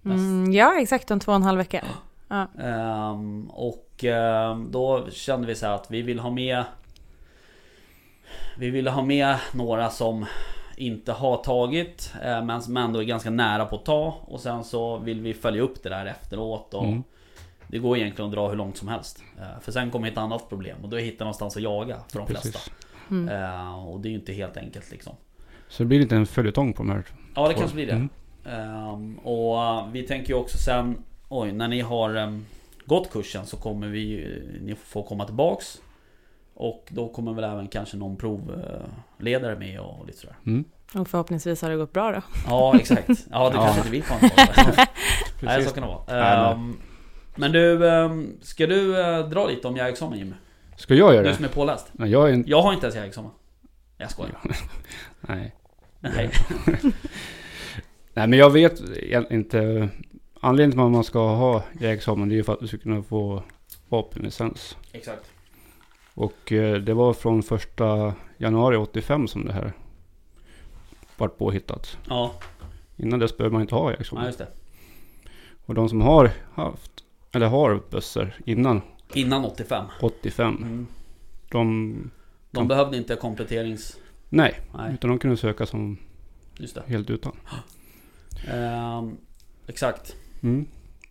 Speaker 1: Näst,
Speaker 4: Mm, ja, exakt om två och en halv vecka. Ja.
Speaker 1: Ehm, och ehm, då kände vi så här att vi vill ha med Vi ville ha med några som inte har tagit eh, men som ändå är ganska nära på att ta och sen så vill vi följa upp det där efteråt och
Speaker 2: Mm.
Speaker 1: Det går egentligen att dra hur långt som helst Eh, För sen kommer ett annat problem och då är att hitta någonstans att jaga för de flesta
Speaker 2: Precis.
Speaker 1: Eh, Och det är ju inte helt enkelt liksom
Speaker 2: Så det blir lite en följetong på de här.
Speaker 1: Ja det kanske blir det
Speaker 2: Mm.
Speaker 1: Ehm, och uh, vi tänker ju också sen Oj, när ni har um, gått kursen så kommer vi Ni få komma tillbaks Och då kommer väl även kanske någon provledare med och lite sådär
Speaker 2: Mm.
Speaker 4: Och förhoppningsvis har det gått bra då.
Speaker 1: Ja exakt Ja det kanske inte vi får en Nej
Speaker 2: Precis.
Speaker 1: så kan det vara
Speaker 2: Nej,
Speaker 1: Ehm, Men du, um, ska du uh, dra lite om jägarexamen Jimmy?
Speaker 2: Ska jag göra
Speaker 1: Du
Speaker 2: det?
Speaker 1: som är påläst
Speaker 2: Nej, jag är inte...
Speaker 1: Jag har inte ens jägarexamen Jag skojar
Speaker 2: Nej.
Speaker 1: Nej
Speaker 2: Nej men jag vet inte. Anledningen till att man ska ha jägarexamen det är ju för att du ska kunna få vapenlicens.
Speaker 1: Exakt
Speaker 2: Och eh, det var från första januari 85 som det här vart påhittat.
Speaker 1: Ja,
Speaker 2: Innan dess behöver man inte ha
Speaker 1: ja
Speaker 2: jägarexamen.
Speaker 1: just det
Speaker 2: Och de som har haft, eller har bössor innan
Speaker 1: Innan 85
Speaker 2: 85.
Speaker 1: mm.
Speaker 2: De,
Speaker 1: De
Speaker 2: Ja.
Speaker 1: behövde inte kompletterings...
Speaker 2: nej,
Speaker 1: Nej,
Speaker 2: utan de kunde söka som helt utan.
Speaker 1: Ehm, Exakt
Speaker 2: Mm.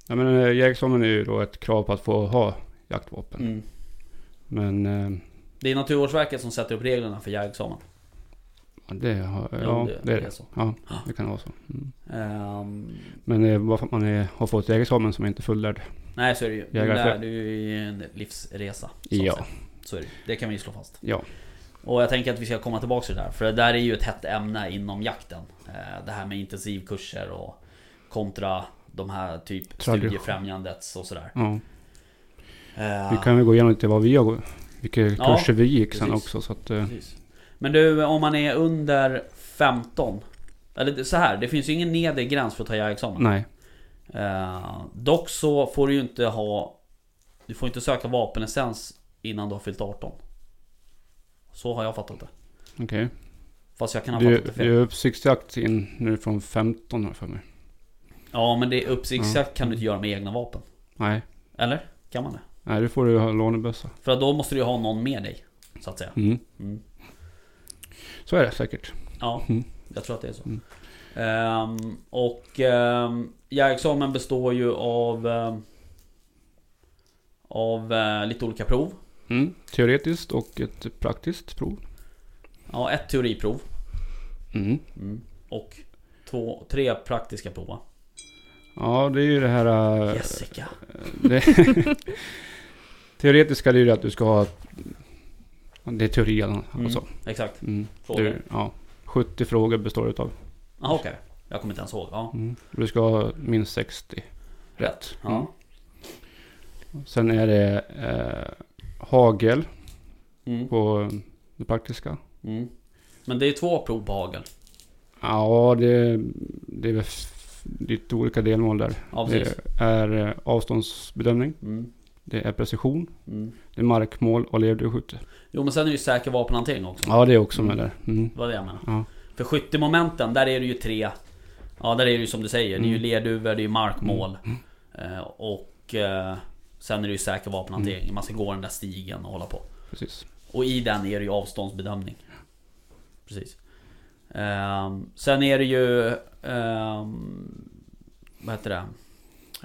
Speaker 2: Ja, men eh, jägarexamen är ju då ett krav på att få ha jaktvapen.
Speaker 1: mm.
Speaker 2: Men eh,
Speaker 1: Det är Naturvårdsverket som sätter upp reglerna för jägarexamen
Speaker 2: det, har, ja,
Speaker 1: det-
Speaker 2: det, är
Speaker 1: det
Speaker 2: det.
Speaker 1: är så.
Speaker 2: Ja, det kan vara så. Mm.
Speaker 1: Ehm,
Speaker 2: Men eh, bara för att man är, har fått jägarexamen som är inte fullärd.
Speaker 1: Nej så är det ju. Du lär är ju en livsresa. Så
Speaker 2: Ja.
Speaker 1: Så är det Det kan vi slå fast.
Speaker 2: Ja.
Speaker 1: Och jag tänker att vi ska komma tillbaka till det där. För det där är ju ett hett ämne inom jakten. Eh, Det här med intensivkurser och kontra de här typ
Speaker 2: Tradition.
Speaker 1: studiefrämjandets och sådär.
Speaker 2: ja.
Speaker 1: Eh,
Speaker 2: Vi kan väl gå igenom lite vad vi har, vilka
Speaker 1: Ja,
Speaker 2: kurser vi gick sen
Speaker 1: precis.
Speaker 2: också. Så att, eh,
Speaker 1: Precis. Men du, om man är under 15 Eller det- så här, det finns ju ingen nedre gräns för att ta jägarexamen
Speaker 2: nej.
Speaker 1: eh, Dock så får du ju inte ha Du får inte söka vapenlicens innan du har fyllt 18 Så har jag fattat det
Speaker 2: Okej.
Speaker 1: Fast jag kan ha
Speaker 2: Du,
Speaker 1: fattat det
Speaker 2: du
Speaker 1: fel
Speaker 2: är uppsiktsjakt in nu från 15 har jag för mig.
Speaker 1: Ja men det är uppsiktsjakt kan du inte göra med egna vapen
Speaker 2: Nej.
Speaker 1: Eller? Kan man det?
Speaker 2: Nej, du får du ha lånebössa.
Speaker 1: För då måste du ju ha någon med dig Så att säga
Speaker 2: Mm.
Speaker 1: mm.
Speaker 2: Så är det säkert.
Speaker 1: Ja,
Speaker 2: Mm.
Speaker 1: jag tror att det är så.
Speaker 2: Mm.
Speaker 1: Ehm, och um, jägarexamen består ju av ehm, Av eh, lite olika prov.
Speaker 2: Mm. Teoretiskt och ett praktiskt prov.
Speaker 1: Ja, ett teoriprov.
Speaker 2: Mm.
Speaker 1: Mm. Och två, tre praktiska prov va?
Speaker 2: Ja, det är ju det här... äh,
Speaker 1: Jessica.
Speaker 2: Det, teoretiska det är ju att du ska ha... Det är teori alltså.
Speaker 1: Mm. Exakt.
Speaker 2: Mm.
Speaker 1: Frågor.
Speaker 2: Du, ja, 70 frågor består det utav.
Speaker 1: Ah, okej. Jag kommer inte ens ihåg. Ja,
Speaker 2: Mm. Du ska ha minst 60 rätt.
Speaker 1: Ja.
Speaker 2: Mm. Sen är det eh, hagel
Speaker 1: Mm.
Speaker 2: på det praktiska.
Speaker 1: Mm. Men det är två prov på hagel.
Speaker 2: Ja, det, det är lite olika delmål där.
Speaker 1: Ja,
Speaker 2: det är eh, avståndsbedömning,
Speaker 1: Mm.
Speaker 2: Det är precision,
Speaker 1: Mm.
Speaker 2: det är markmål och lerduvskytte.
Speaker 1: Jo men sen är det ju säker vapenhantering också.
Speaker 2: Ja, det är också med där. Mm.
Speaker 1: Det var det jag menade.
Speaker 2: Ja.
Speaker 1: För skyttemomenten, där är det ju tre Ja där är det ju som du säger, det är ju
Speaker 2: Mm.
Speaker 1: lerduvor, det är ju markmål eh, Och eh, Sen är det ju säker vapenhantering,
Speaker 2: Mm.
Speaker 1: man ska gå den där stigen och hålla på
Speaker 2: Precis.
Speaker 1: Och i den är det ju avståndsbedömning Precis Ehm, Sen är det ju ehm, Vad heter det?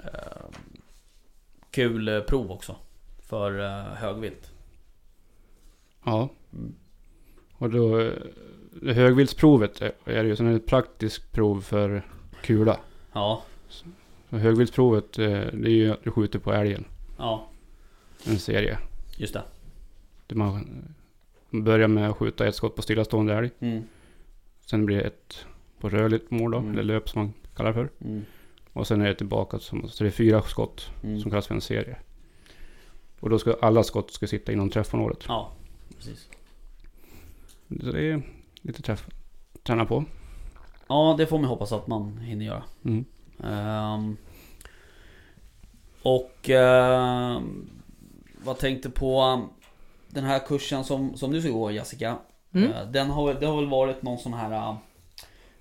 Speaker 1: Ehm, kul eh, prov också För eh, högvilt
Speaker 2: Ja. Och då, eh, det högviltsprovet är det ju, sen det ett praktiskt prov för kula.
Speaker 1: Ja,
Speaker 2: Så högviltsprovet, det är ju att du skjuter på älgen,
Speaker 1: ja
Speaker 2: en serie.
Speaker 1: just det
Speaker 2: Där man börjar med att skjuta ett skott på stillastående älg.
Speaker 1: mm,
Speaker 2: Sen blir det ett på rörligt mål då,
Speaker 1: Mm.
Speaker 2: eller löp som man kallar det för.
Speaker 1: mm,
Speaker 2: Och sen är det tillbaka, som, så det är fyra skott
Speaker 1: mm.
Speaker 2: som kallas för en serie. Och då ska alla skott ska sitta inom träffområdet.
Speaker 1: Ja, precis
Speaker 2: Så det är lite träff, träna på.
Speaker 1: Ja, det får man hoppas att man hinner göra.
Speaker 2: Mm.
Speaker 1: Ehm, och ehm, vad tänkte på um, den här kursen som, som du ska gå Jessica.
Speaker 4: Mm.
Speaker 1: Eh, den har, det har väl varit någon sån här uh,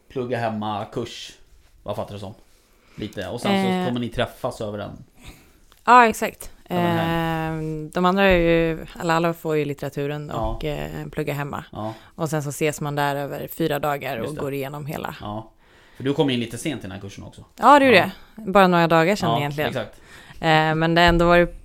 Speaker 1: plugga hemma kurs. Vad fattar du som? Lite. Och sen så
Speaker 4: Eh.
Speaker 1: kommer ni träffas över den.
Speaker 4: Ja, exakt. Eh, de andra är ju, eller alla får ju litteraturen
Speaker 1: Ja.
Speaker 4: och eh, plugga hemma.
Speaker 1: Ja,
Speaker 4: Och sen så ses man där över fyra dagar och går igenom hela.
Speaker 1: ja. För du kom in lite sent i den här kursen också.
Speaker 4: Ja, det är ju
Speaker 1: Ja.
Speaker 4: det. Bara några dagar sedan
Speaker 1: ja,
Speaker 4: egentligen.
Speaker 1: Exakt.
Speaker 4: Eh, men det har ändå varit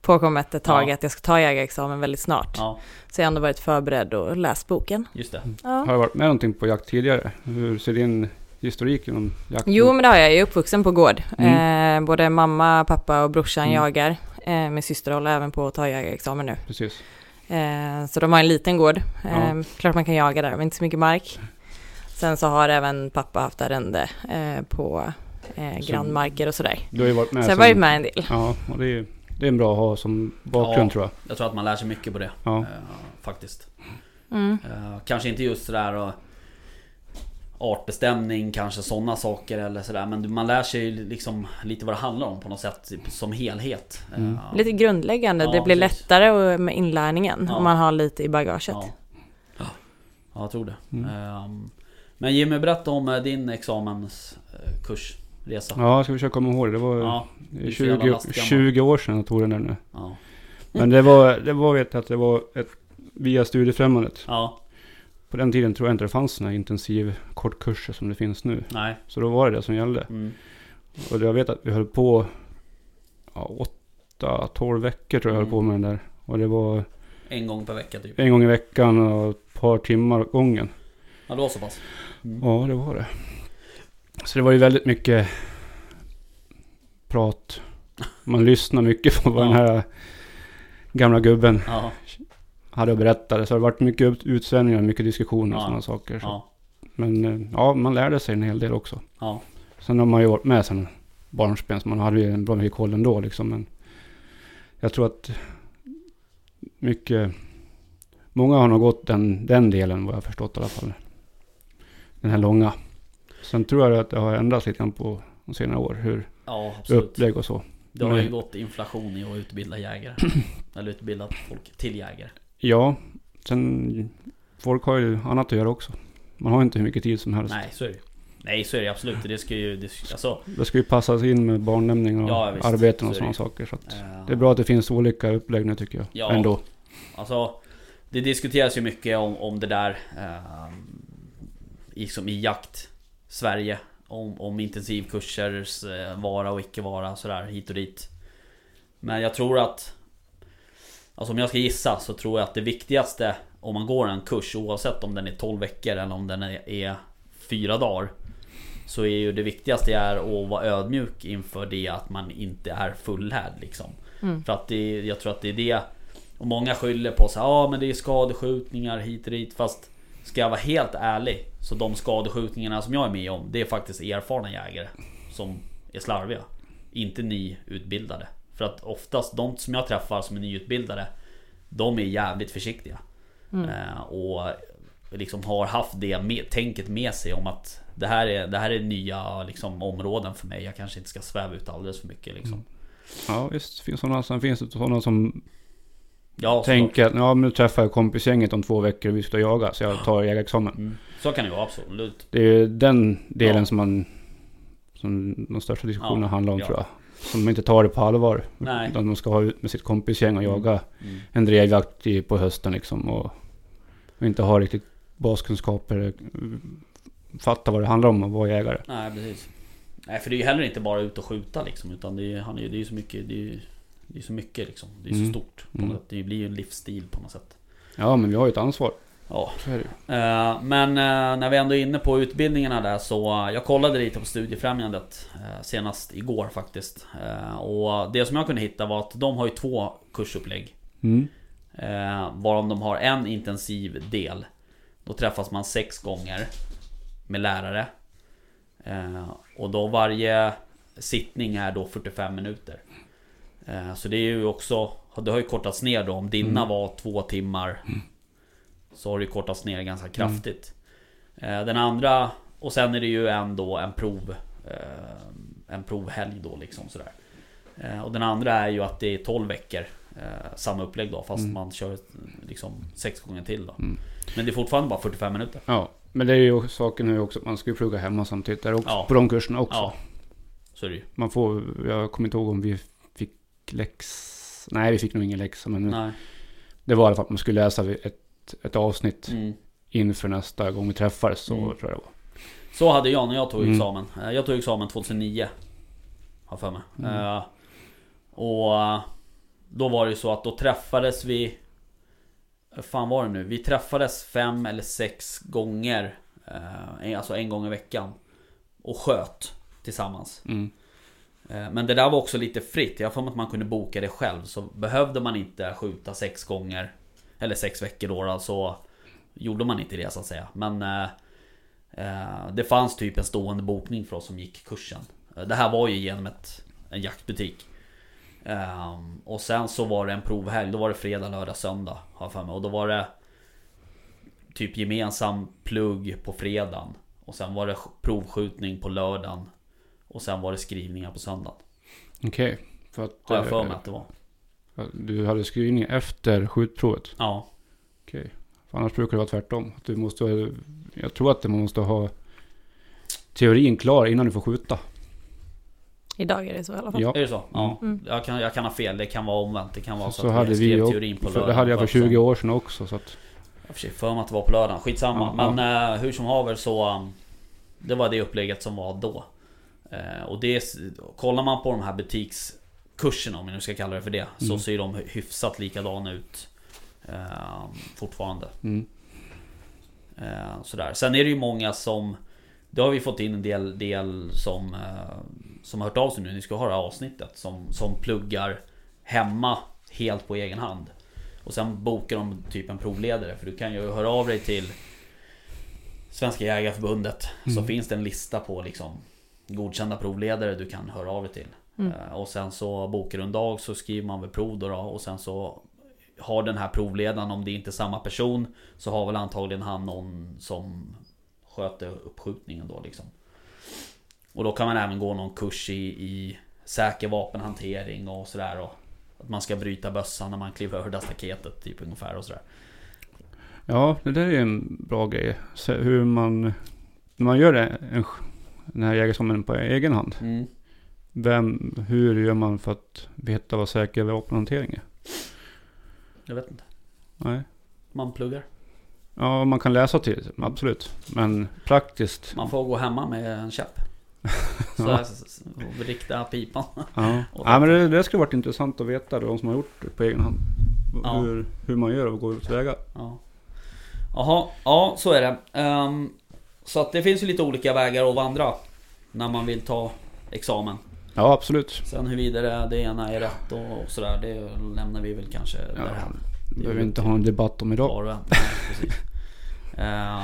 Speaker 4: påkommet ett tag
Speaker 1: Ja.
Speaker 4: att jag ska ta jägarexamen väldigt snart.
Speaker 1: Ja,
Speaker 4: Så jag har ändå varit förberedd och läst boken.
Speaker 1: just det.
Speaker 4: Ja.
Speaker 2: Har du varit med någonting på jakt tidigare? Hur ser din historik inom jakt
Speaker 4: Jo, men det har jag. Jag är uppvuxen på gård.
Speaker 2: Mm.
Speaker 4: Eh, både mamma, pappa och brorsan
Speaker 2: Mm.
Speaker 4: jagar. Eh, min syster håller även på att ta jägarexamen nu.
Speaker 2: Precis.
Speaker 4: Eh, så de har en liten gård. Eh,
Speaker 2: Ja.
Speaker 4: Klart man kan jaga där, men inte så mycket mark. Sen så har även pappa haft arrende eh, på eh, grannmarker och sådär.
Speaker 2: Du har ju varit med.
Speaker 4: Så jag har varit med en del.
Speaker 2: Ja, och det är, det är bra att ha som bakgrund
Speaker 1: Ja.
Speaker 2: tror jag.
Speaker 1: Jag tror att man lär sig mycket på det.
Speaker 2: Ja.
Speaker 1: eh, faktiskt.
Speaker 4: Mm.
Speaker 1: Eh, kanske inte just sådär och artbestämning, kanske sådana saker eller sådär. Men man lär sig liksom lite vad det handlar om på något sätt som helhet. Eh,
Speaker 2: Mm.
Speaker 4: Lite grundläggande.
Speaker 1: Ja,
Speaker 4: det blir
Speaker 1: precis.
Speaker 4: lättare med inlärningen
Speaker 1: Ja.
Speaker 4: om man har lite i bagaget.
Speaker 1: Ja. ja, jag tror det.
Speaker 2: Mm.
Speaker 1: Ehm, men Jimmy, berätta om eh, din examenskursresa.
Speaker 2: Ja, jag ska försöka komma ihåg det. Det var
Speaker 1: Ja,
Speaker 2: det är
Speaker 1: du är så jävla
Speaker 2: 20,
Speaker 1: lastgammal.
Speaker 2: 20 år sedan jag tog den där nu.
Speaker 1: ja,
Speaker 2: Men det var, det var vet jag, att det var ett, via Studiefrämjandet.
Speaker 1: ja,
Speaker 2: På den tiden tror jag inte det fanns sådana intensiv kortkurser som det finns nu.
Speaker 1: nej.
Speaker 2: Så då var det det som gällde.
Speaker 1: Mm.
Speaker 2: Och jag vet att vi höll på ja, 8-12 veckor tror jag jag höll på med den där. Och det var
Speaker 1: En gång per vecka typ.
Speaker 2: en gång i veckan och ett par timmar åt gången.
Speaker 1: Ja, det var så pass. Mm.
Speaker 2: Ja, det var det. Så det var ju väldigt mycket prat. Man lyssnar mycket på vad
Speaker 1: Ja.
Speaker 2: den här gamla gubben
Speaker 1: Ja,
Speaker 2: hade att berätta. Så det har varit mycket ut- utsvävningar, mycket diskussioner och
Speaker 1: Ja.
Speaker 2: sådana saker. Så.
Speaker 1: ja,
Speaker 2: Men eh, ja, man lärde sig en hel del också.
Speaker 1: ja.
Speaker 2: Sen har man ju varit med sen barnsben, så man hade ju en bra mycket koll ändå liksom. Men jag tror att mycket, många har nog gått den, den delen vad jag förstått i alla fall. Den här långa. Sen tror jag att det har ändrats lite grann på de senare år, hur
Speaker 1: ja absolut.
Speaker 2: upplägg och så.
Speaker 1: Det har ju gått inflation i att utbilda jägare. Eller utbilda folk till jägare.
Speaker 2: Ja, sen folk har ju annat att göra också. Man har inte hur mycket tid som helst.
Speaker 1: Nej, så är det. Nej, så är det absolut. Det ska ju... Det, alltså,
Speaker 2: Det ska ju passas in med barnlämning och
Speaker 1: Ja, visst.
Speaker 2: arbeten och sådana saker. Så
Speaker 1: eh,
Speaker 2: det är bra att det finns olika upplägg nu tycker jag.
Speaker 1: Ja.
Speaker 2: Ändå.
Speaker 1: Alltså, det diskuteras ju mycket om, om det där eh, i, som i jakt Sverige om, om intensivkursers eh, vara och icke vara sådär hit och dit Men jag tror att Alltså om jag ska gissa så tror jag att det viktigaste om man går en kurs oavsett om den är 12 veckor eller om den är, är 4 dagar Så är ju det viktigaste är att vara ödmjuk inför det att man inte är fullärd liksom.
Speaker 4: Mm.
Speaker 1: För att det, jag tror att det är det. Och många skyller på här, ja men det är skadeskjutningar hit och dit. Fast Ska jag vara helt ärlig Så de skadeskjutningarna som jag är med om Det är faktiskt erfarna jägare Som är slarviga. Inte nyutbildade För att oftast de som jag träffar som är nyutbildade De är jävligt försiktiga. Eh, Och liksom har haft det med, tänket med sig om att Det här är, det här är nya liksom, områden för mig. Jag kanske inte ska sväva ut alldeles för mycket liksom.
Speaker 2: Ja visst, finns sådana, sen finns det sådana som
Speaker 1: Ja,
Speaker 2: tänker att ja, nu träffar jag kompisgänget om två veckor och vi ska jaga så jag tar jägarexamen.
Speaker 1: mm, så kan det vara absolut.
Speaker 2: Det är ju den delen
Speaker 1: Ja.
Speaker 2: som man Som de största diskussionerna
Speaker 1: Ja,
Speaker 2: handlar om
Speaker 1: ja.
Speaker 2: tror jag. Som inte tar det på allvar.
Speaker 1: Nej.
Speaker 2: Utan de ska ha ut med sitt kompisgäng och
Speaker 1: Mm.
Speaker 2: jaga
Speaker 1: mm.
Speaker 2: en drevjakt i- på hösten liksom. Och, och inte ha riktigt baskunskaper. eh, Fatta vad det handlar om att vara jägare.
Speaker 1: Nej precis Nej för det är ju heller inte bara ut och skjuta liksom Utan det är han är, det är ju så mycket Det är det är så mycket liksom Det är så
Speaker 2: Mm.
Speaker 1: stort på
Speaker 2: Mm.
Speaker 1: något sätt. Det blir ju en livsstil på något sätt
Speaker 2: Ja men vi har ju ett ansvar.
Speaker 1: Ja. Eh, Men eh, när vi ändå är inne på utbildningarna där så eh, Jag kollade lite på Studiefrämjandet Senast igår faktiskt. Och det som jag kunde hitta var att de har ju två kursupplägg.
Speaker 2: Mm.
Speaker 1: Varav de har en intensiv del. Då träffas man sex gånger Med lärare. Och då varje sittning är då 45 minuter. Så det är ju också Det har ju kortats ner då Om dina
Speaker 2: Mm.
Speaker 1: var två timmar Så har det kortats ner ganska kraftigt eh, Den andra Och sen är det ju en då en prov eh, En provhelg då liksom sådär eh, Och den andra är ju att det är 12 veckor Samma upplägg då fast
Speaker 2: Mm.
Speaker 1: man kör liksom sex gånger till då
Speaker 2: Mm.
Speaker 1: Men det är fortfarande bara 45 minuter
Speaker 2: Ja. Men det är ju saken ju också att man ska ju plugga hemma samtidigt. Där också,
Speaker 1: Ja.
Speaker 2: På de kurserna också.
Speaker 1: Ja Så är det ju
Speaker 2: Man får, jag kommer inte ihåg om vi fick läx... Nej vi fick nog ingen läxa men
Speaker 1: Nej
Speaker 2: det var i alla fall att man skulle läsa ett, ett avsnitt
Speaker 1: mm.
Speaker 2: inför nästa gång vi träffades. Så
Speaker 1: Mm.
Speaker 2: tror jag det var.
Speaker 1: Så hade jag när jag tog
Speaker 2: Mm.
Speaker 1: examen Eh, Jag tog examen 2009 Har för mig. Eh, Och eh, Då var det ju så att då träffades vi fan var det nu? Vi träffades fem eller sex gånger eh, Alltså en gång i veckan Och sköt Tillsammans
Speaker 2: Mm.
Speaker 1: Men det där var också lite fritt. Jag har för mig att man kunde boka det själv. Så behövde man inte skjuta sex gånger Eller sex veckor då, då så Gjorde man inte det så att säga. Men eh, eh, Det fanns typ en stående bokning för oss som gick kursen. Eh, Det här var ju genom ett, en jaktbutik. Ehm, och sen så var det en provhelg. Då var det fredag, lördag, söndag. Har jag för mig. Och då var det Typ gemensam plugg på fredagen. Och sen var det sk- provskjutning på lördagen. Och sen var det skrivningar på söndagen.
Speaker 2: Okej. Att
Speaker 1: Har jag för mig
Speaker 2: eh,
Speaker 1: att det var.
Speaker 2: Du hade skrivning efter skjutprovet.
Speaker 1: Ja.
Speaker 2: Okej. För annars brukar det vara tvärtom. Att du måste, jag tror att man måste ha teorin klar innan du får skjuta.
Speaker 4: Idag är det så i alla fall.
Speaker 2: Ja,
Speaker 1: Är det så? Ja.
Speaker 4: Mm.
Speaker 1: Jag, kan, jag kan ha fel. Det kan vara omvänt. Det kan vara så,
Speaker 2: så
Speaker 1: att
Speaker 2: hade
Speaker 1: jag
Speaker 2: vi
Speaker 1: skrev
Speaker 2: ju.
Speaker 1: teorin på lördagen.
Speaker 2: det hade jag för
Speaker 1: att
Speaker 2: 20
Speaker 1: sen-
Speaker 2: år sedan också. Så att,
Speaker 1: Jag har för sig för mig att det var på lördagen. Skitsamma.
Speaker 2: Ja,
Speaker 1: Men eh, hur som haver så... um, det var det upplägget som var då. Eh, och det... Kollar man på de här butikskurserna, om vi nu ska kalla det för det. Så
Speaker 2: Mm.
Speaker 1: ser de hyfsat likadana ut. Eh, fortfarande.
Speaker 2: mm.
Speaker 1: Eh, sådär. Sen är det ju många som Det har vi fått in en del, del som eh, Som har hört av sig nu, ni ska höra avsnittet Som, som pluggar Hemma Helt på egen hand Och sen bokar de typ en provledare För du kan ju höra av dig till Svenska Jägareförbundet Så
Speaker 2: Mm.
Speaker 1: finns det en lista på liksom Godkända provledare du kan höra av dig till
Speaker 4: Mm.
Speaker 1: Eh, Och sen så bokar du en dag så skriver man väl prov då, då och sen så Har den här provledaren, om det inte är samma person Så har väl antagligen han någon som Sköter uppskjutningen då liksom Och då kan man även gå någon kurs i, i Säker vapenhantering och sådär och Att man ska bryta bössan när man kliver över det staketet typ ungefär och sådär
Speaker 2: Ja, det där är en bra grej. Så hur man, när man gör det, en, den här jägarexamen på egen hand.
Speaker 1: mm.
Speaker 2: Vem, hur gör man för att veta vad säker vapenhantering är?
Speaker 1: Jag vet inte
Speaker 2: Nej.
Speaker 1: Man pluggar
Speaker 2: Ja, man kan läsa till absolut. Men praktiskt.
Speaker 1: Man får gå hemma med en käpp Så
Speaker 2: Ja.
Speaker 1: och rikta pipan
Speaker 2: Ja, ja men det, det skulle varit intressant att veta, de som har gjort det på egen hand.
Speaker 1: Ja.
Speaker 2: Hur, hur man gör och går tillväga.
Speaker 1: Ja. Jaha, ja så är det. Ehm, så att det finns ju lite olika vägar att vandra när man vill ta examen.
Speaker 2: Ja, absolut.
Speaker 1: Sen huruvida det ena är rätt och sådär, det lämnar vi väl kanske
Speaker 2: Ja,
Speaker 1: därhän.
Speaker 2: det behöver vi inte ha en debatt om idag.
Speaker 1: En. Nej, precis. Eh,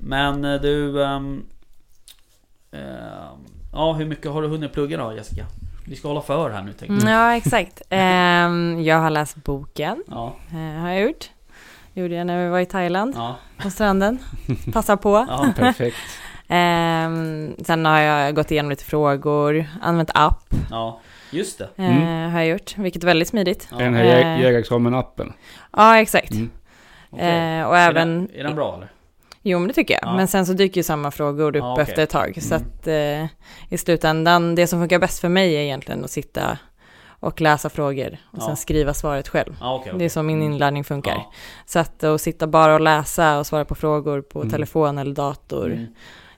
Speaker 1: Men eh, du... ehm, eh, Ja, hur mycket har du hunnit plugga då Jessica? Vi ska hålla för här nu tänkte jag.
Speaker 4: Mm, Ja, exakt. Ehm, jag har läst boken,
Speaker 1: Ja,
Speaker 4: eh, har jag gjort. Gjorde jag när vi var i Thailand,
Speaker 1: ja,
Speaker 4: på stranden. Passa på.
Speaker 1: ja.
Speaker 2: Perfekt.
Speaker 4: Ehm, sen har jag gått igenom lite frågor, använt app,
Speaker 1: ja. Just det.
Speaker 4: eh,
Speaker 2: Mm.
Speaker 4: har jag gjort, vilket är väldigt smidigt.
Speaker 1: Ja.
Speaker 2: Den här
Speaker 4: Eh.
Speaker 2: jä- jägarexamen-appen.
Speaker 4: Ja, exakt.
Speaker 2: Mm.
Speaker 1: okej.
Speaker 4: Eh, och
Speaker 1: Är
Speaker 4: även...
Speaker 1: den, är den bra eller?
Speaker 4: Jo, men det tycker jag.
Speaker 1: Ja.
Speaker 4: Men sen så dyker ju samma frågor upp
Speaker 1: Ja, okej.
Speaker 4: efter ett tag. Så
Speaker 1: Mm.
Speaker 4: att eh, i slutändan, det som funkar bäst för mig är egentligen att sitta och läsa frågor och
Speaker 1: Ja.
Speaker 4: sen skriva svaret själv.
Speaker 1: Ja, okej.
Speaker 4: Det är så min
Speaker 1: Mm.
Speaker 4: inlärning funkar.
Speaker 1: Ja.
Speaker 4: Så att, att sitta bara och läsa och svara på frågor på
Speaker 2: Mm.
Speaker 4: telefon eller dator,
Speaker 1: Mm.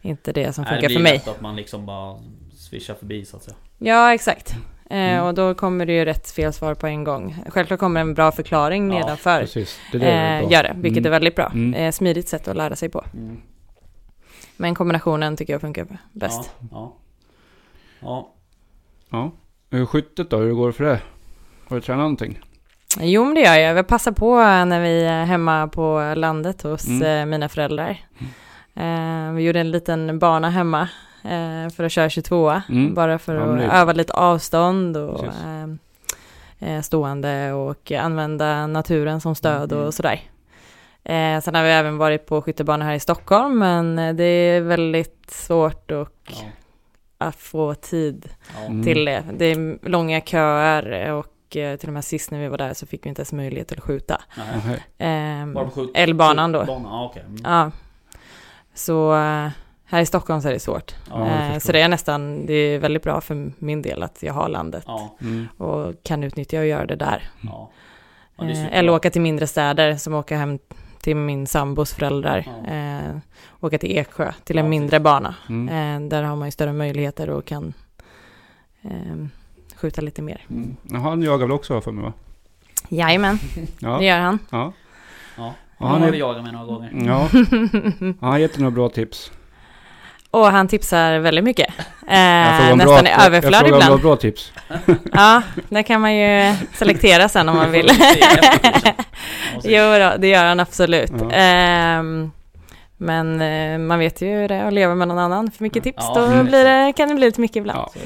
Speaker 4: Inte det som
Speaker 1: Nej, det
Speaker 4: funkar
Speaker 1: blir
Speaker 4: för mig.
Speaker 1: lätt att man liksom bara swishar förbi så att säga.
Speaker 4: Ja, exakt. Eh,
Speaker 2: Mm.
Speaker 4: och då kommer det ju rätt fel svar på en gång. Självklart kommer en bra förklaring
Speaker 1: Ja,
Speaker 4: nedanför.
Speaker 2: Precis. Det är det det
Speaker 4: Eh,
Speaker 2: bra.
Speaker 4: gör det, vilket
Speaker 2: Mm.
Speaker 4: är väldigt bra.
Speaker 2: Mm.
Speaker 4: Eh, smidigt sätt att lära sig på.
Speaker 1: Mm.
Speaker 4: Men kombinationen tycker jag funkar bäst.
Speaker 1: Ja, ja. ja.
Speaker 2: Ja. Hur skyttet då? Hur går det för det? Har du tränat någonting?
Speaker 4: Jo, men det gör jag. Vi passar på när vi är hemma på landet hos
Speaker 2: Mm.
Speaker 4: eh, mina föräldrar. Eh, vi gjorde en liten bana hemma eh, för att köra 22
Speaker 2: Mm.
Speaker 4: bara för
Speaker 2: Ja,
Speaker 4: att
Speaker 2: det
Speaker 4: öva lite avstånd och eh, eh, stående och använda naturen som stöd
Speaker 1: Mm.
Speaker 4: och sådär. Eh, sen har vi även varit på skyttebana här i Stockholm, men eh, det är väldigt svårt och
Speaker 1: ja.
Speaker 4: att få tid
Speaker 1: ja.
Speaker 2: Mm.
Speaker 4: till det. Det är långa köer och eh, till och med sist när vi var där så fick vi inte ens möjlighet att skjuta.
Speaker 1: Nej. På skjut-
Speaker 4: Älvbanan då.
Speaker 1: skjutbanan, Ja, okej. Mm.
Speaker 4: Ja. Så eh, här i Stockholm så är det svårt.
Speaker 1: Ja,
Speaker 4: Eh, så det är nästan, det är väldigt bra för min del att jag har landet
Speaker 1: Ja,
Speaker 2: Mm.
Speaker 4: och kan utnyttja och göra det där.
Speaker 1: ja. ja det
Speaker 4: Eh, eller åka till mindre städer som åka hem till min sambos föräldrar.
Speaker 1: Ja.
Speaker 4: Eh, åka till Eksjö till en
Speaker 1: Ja,
Speaker 4: mindre bana.
Speaker 2: Mm.
Speaker 4: Eh, där har man ju större möjligheter och kan eh, skjuta lite mer.
Speaker 2: Mm. Han jagar väl också för mig va?
Speaker 4: Jajamän,
Speaker 2: Ja.
Speaker 4: det gör han.
Speaker 2: Ja.
Speaker 1: Ja,
Speaker 2: Ja,
Speaker 1: han har
Speaker 2: är-
Speaker 1: vi jagat med några gånger.
Speaker 2: ja. Han har gett några bra tips.
Speaker 4: Och han tipsar väldigt mycket.
Speaker 2: Jag
Speaker 4: Eh, nästan
Speaker 2: bra,
Speaker 4: i
Speaker 2: jag, jag
Speaker 4: överflöd
Speaker 2: har
Speaker 4: ibland.
Speaker 2: bra tips.
Speaker 4: Ja, det kan man ju selektera sen om man vill.
Speaker 1: Ja,
Speaker 4: jo då, det gör han absolut.
Speaker 2: Ja.
Speaker 4: Ehm, men eh, man vet ju hur det är att leva med någon annan. För mycket tips,
Speaker 1: Ja,
Speaker 4: då
Speaker 1: mm.
Speaker 4: blir det, kan det bli lite mycket ibland.
Speaker 2: Ja.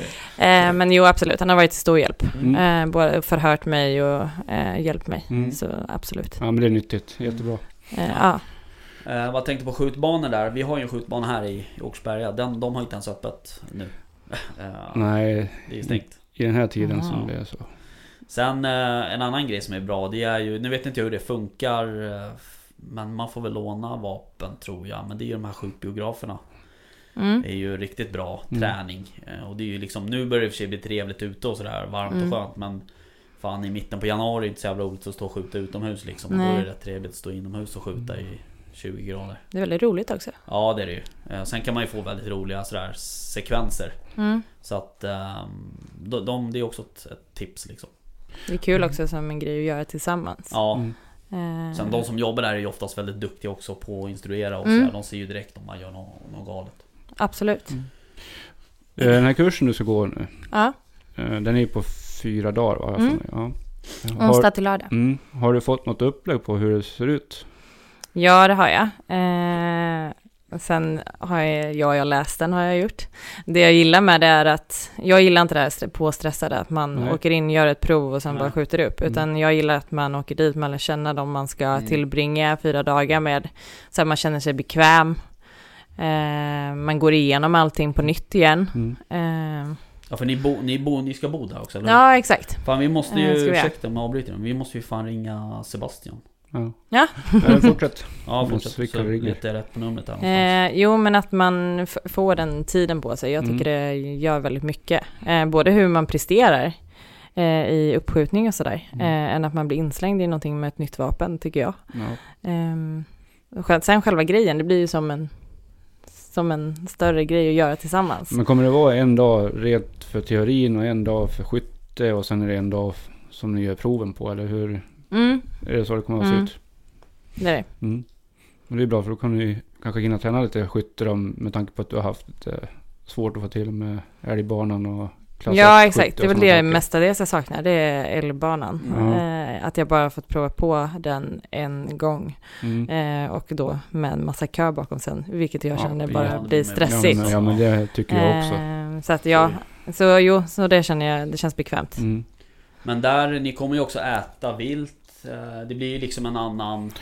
Speaker 4: Eh, men jo, absolut, han har varit till stor hjälp.
Speaker 2: Mm.
Speaker 4: Eh, både förhört mig och eh, hjälpt mig.
Speaker 2: Mm.
Speaker 4: Så absolut.
Speaker 2: Ja men det är nyttigt. Jättebra.
Speaker 4: Eh, ja.
Speaker 1: Eh, vad tänkte på skjutbanor där? Vi har ju en skjutbana här i Åkersberga. Den, de har inte ens öppet nu. Eh,
Speaker 2: Nej,
Speaker 1: Det är stängt.
Speaker 2: i den här tiden
Speaker 1: Aha.
Speaker 2: som det är så.
Speaker 1: Sen eh, en annan grej som är bra, det är ju, nu vet inte jag hur det funkar eh, Men man får väl låna vapen tror jag, men det är ju de här skjutbiograferna
Speaker 4: Mm.
Speaker 1: Det är ju riktigt bra
Speaker 2: Mm.
Speaker 1: träning Eh, Och det är ju liksom, nu börjar det i och för sig bli trevligt ute och sådär, varmt
Speaker 4: Mm.
Speaker 1: och skönt men Fan i mitten på januari är det inte så jävla roligt att stå och skjuta utomhus liksom och Då är det rätt trevligt att stå inomhus och skjuta i 20 grader
Speaker 4: Det är väldigt roligt också.
Speaker 1: Ja det är det ju Eh, Sen kan man ju få väldigt roliga sådär sekvenser
Speaker 4: Mm.
Speaker 1: Så att ehm, de, de, det är också ett, ett tips liksom
Speaker 4: Det är kul också som en grej att göra tillsammans.
Speaker 1: Ja
Speaker 2: Mm.
Speaker 1: Sen de som jobbar där är ju oftast väldigt duktiga också på att instruera och
Speaker 4: Mm.
Speaker 1: De ser ju direkt om man gör något, något galet.
Speaker 4: Absolut.
Speaker 2: Eh, Den här kursen du ska gå nu,
Speaker 4: Ja,
Speaker 2: eh, den är ju på fyra dagar va?
Speaker 4: Mm.
Speaker 2: Ja.
Speaker 4: onsdag
Speaker 2: Har,
Speaker 4: till lördag.
Speaker 2: mm, har du fått något upplägg på hur det ser ut?
Speaker 4: Ja, det har jag. Eh, sen har jag, ja, jag läst den har jag gjort. Det jag gillar med det är att, jag gillar inte det här stre- påstressade, att man
Speaker 2: Nej.
Speaker 4: åker in, gör ett prov och sen
Speaker 1: Nej.
Speaker 4: bara skjuter upp.
Speaker 2: Mm.
Speaker 4: Utan jag gillar att man åker dit, man lär känna dem man ska
Speaker 1: Mm.
Speaker 4: tillbringa fyra dagar med. Så att man känner sig bekväm. Eh, man går igenom allting på nytt igen.
Speaker 2: Mm.
Speaker 4: Eh,
Speaker 1: Ja för ni, bo, ni, bo, ni ska bo där också eller?
Speaker 4: ja, exakt.
Speaker 1: Fan vi måste
Speaker 4: Eh,
Speaker 1: ju,
Speaker 4: ska vi
Speaker 1: ursäkta om jag avbryter men vi måste ju fan ringa Sebastian.
Speaker 2: Ja.
Speaker 4: Ja.
Speaker 2: Fortsätt.
Speaker 1: Ja fortsätt så vet jag rätt på numret här.
Speaker 4: Eh, jo, men att man får den tiden på sig. Jag tycker det gör väldigt mycket. Eh, både hur man presterar eh, i uppskjutning och sådär.
Speaker 2: Mm.
Speaker 4: Eh, än att man blir inslängd i någonting med ett nytt vapen, tycker jag.
Speaker 2: Ja.
Speaker 4: Eh, själv- sen själva grejen, det blir ju som en, som en större grej att göra tillsammans.
Speaker 2: Men kommer det vara en dag rent för teorin och en dag för skytte och sen är det en dag som ni gör proven på eller hur?
Speaker 4: Mm,
Speaker 2: Är det så det kommer att se
Speaker 4: Mm.
Speaker 2: ut?
Speaker 4: det är det.
Speaker 2: Mm. Men det är bra för då kan du kanske hinna träna lite skytte med tanke på att du har haft lite svårt att få till med älgbanan och klass
Speaker 4: Ja,
Speaker 2: 1,
Speaker 4: exakt.
Speaker 2: 70
Speaker 4: Det är väl det
Speaker 2: saker.
Speaker 4: mestadels jag saknar. Det är älgbanan.
Speaker 2: Ja.
Speaker 4: Eh, att jag bara fått prova på den en gång.
Speaker 2: Mm.
Speaker 4: Eh, och då med en massa kö bakom sen. Vilket jag
Speaker 2: Ja,
Speaker 4: känner
Speaker 2: ja,
Speaker 4: bara
Speaker 1: men-
Speaker 4: blir
Speaker 1: ja,
Speaker 4: stressigt.
Speaker 2: Ja men, ja, men det tycker jag också.
Speaker 4: Eh, så att ja, så jo, så det känner jag, det känns bekvämt.
Speaker 2: Mm.
Speaker 1: Men där, ni kommer ju också äta vilt. Eh, Det blir ju liksom en annan...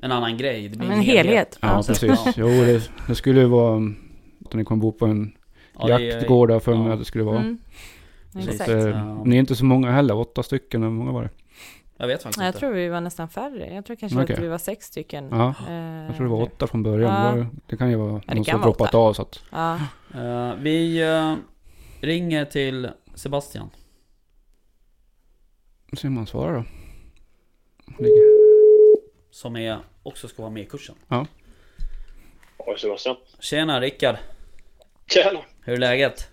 Speaker 1: En annan grej. Det blir
Speaker 4: Men en helhet.
Speaker 2: Ja,
Speaker 1: Så-
Speaker 2: precis. Jo, det, det skulle ju vara... Att ni kommer bo på en
Speaker 1: Ja,
Speaker 2: jaktgård där för mig
Speaker 1: ja.
Speaker 2: att det skulle vara.
Speaker 4: Mm.
Speaker 2: Så att,
Speaker 4: Exakt.
Speaker 1: Ja.
Speaker 2: Ni är inte så många heller, åtta stycken, hur många var det?
Speaker 1: Jag vet faktiskt
Speaker 4: Jag
Speaker 1: inte.
Speaker 4: tror vi var nästan färre. Jag tror kanske
Speaker 2: Okej.
Speaker 4: att vi var sex stycken.
Speaker 2: Ja,
Speaker 4: Eh,
Speaker 2: jag tror det var åtta från början.
Speaker 4: Ja.
Speaker 2: Det, kan ju vara
Speaker 4: det
Speaker 2: någon som droppat
Speaker 4: åtta.
Speaker 2: av så att...
Speaker 4: Ja.
Speaker 1: Eh, vi eh, ringer till Sebastian.
Speaker 2: Nu ser man svara då.
Speaker 1: Som är, också ska vara med i kursen.
Speaker 5: Ja, Sebastian.
Speaker 1: Tjena Rickard.
Speaker 5: Tjena!
Speaker 1: Hur är läget?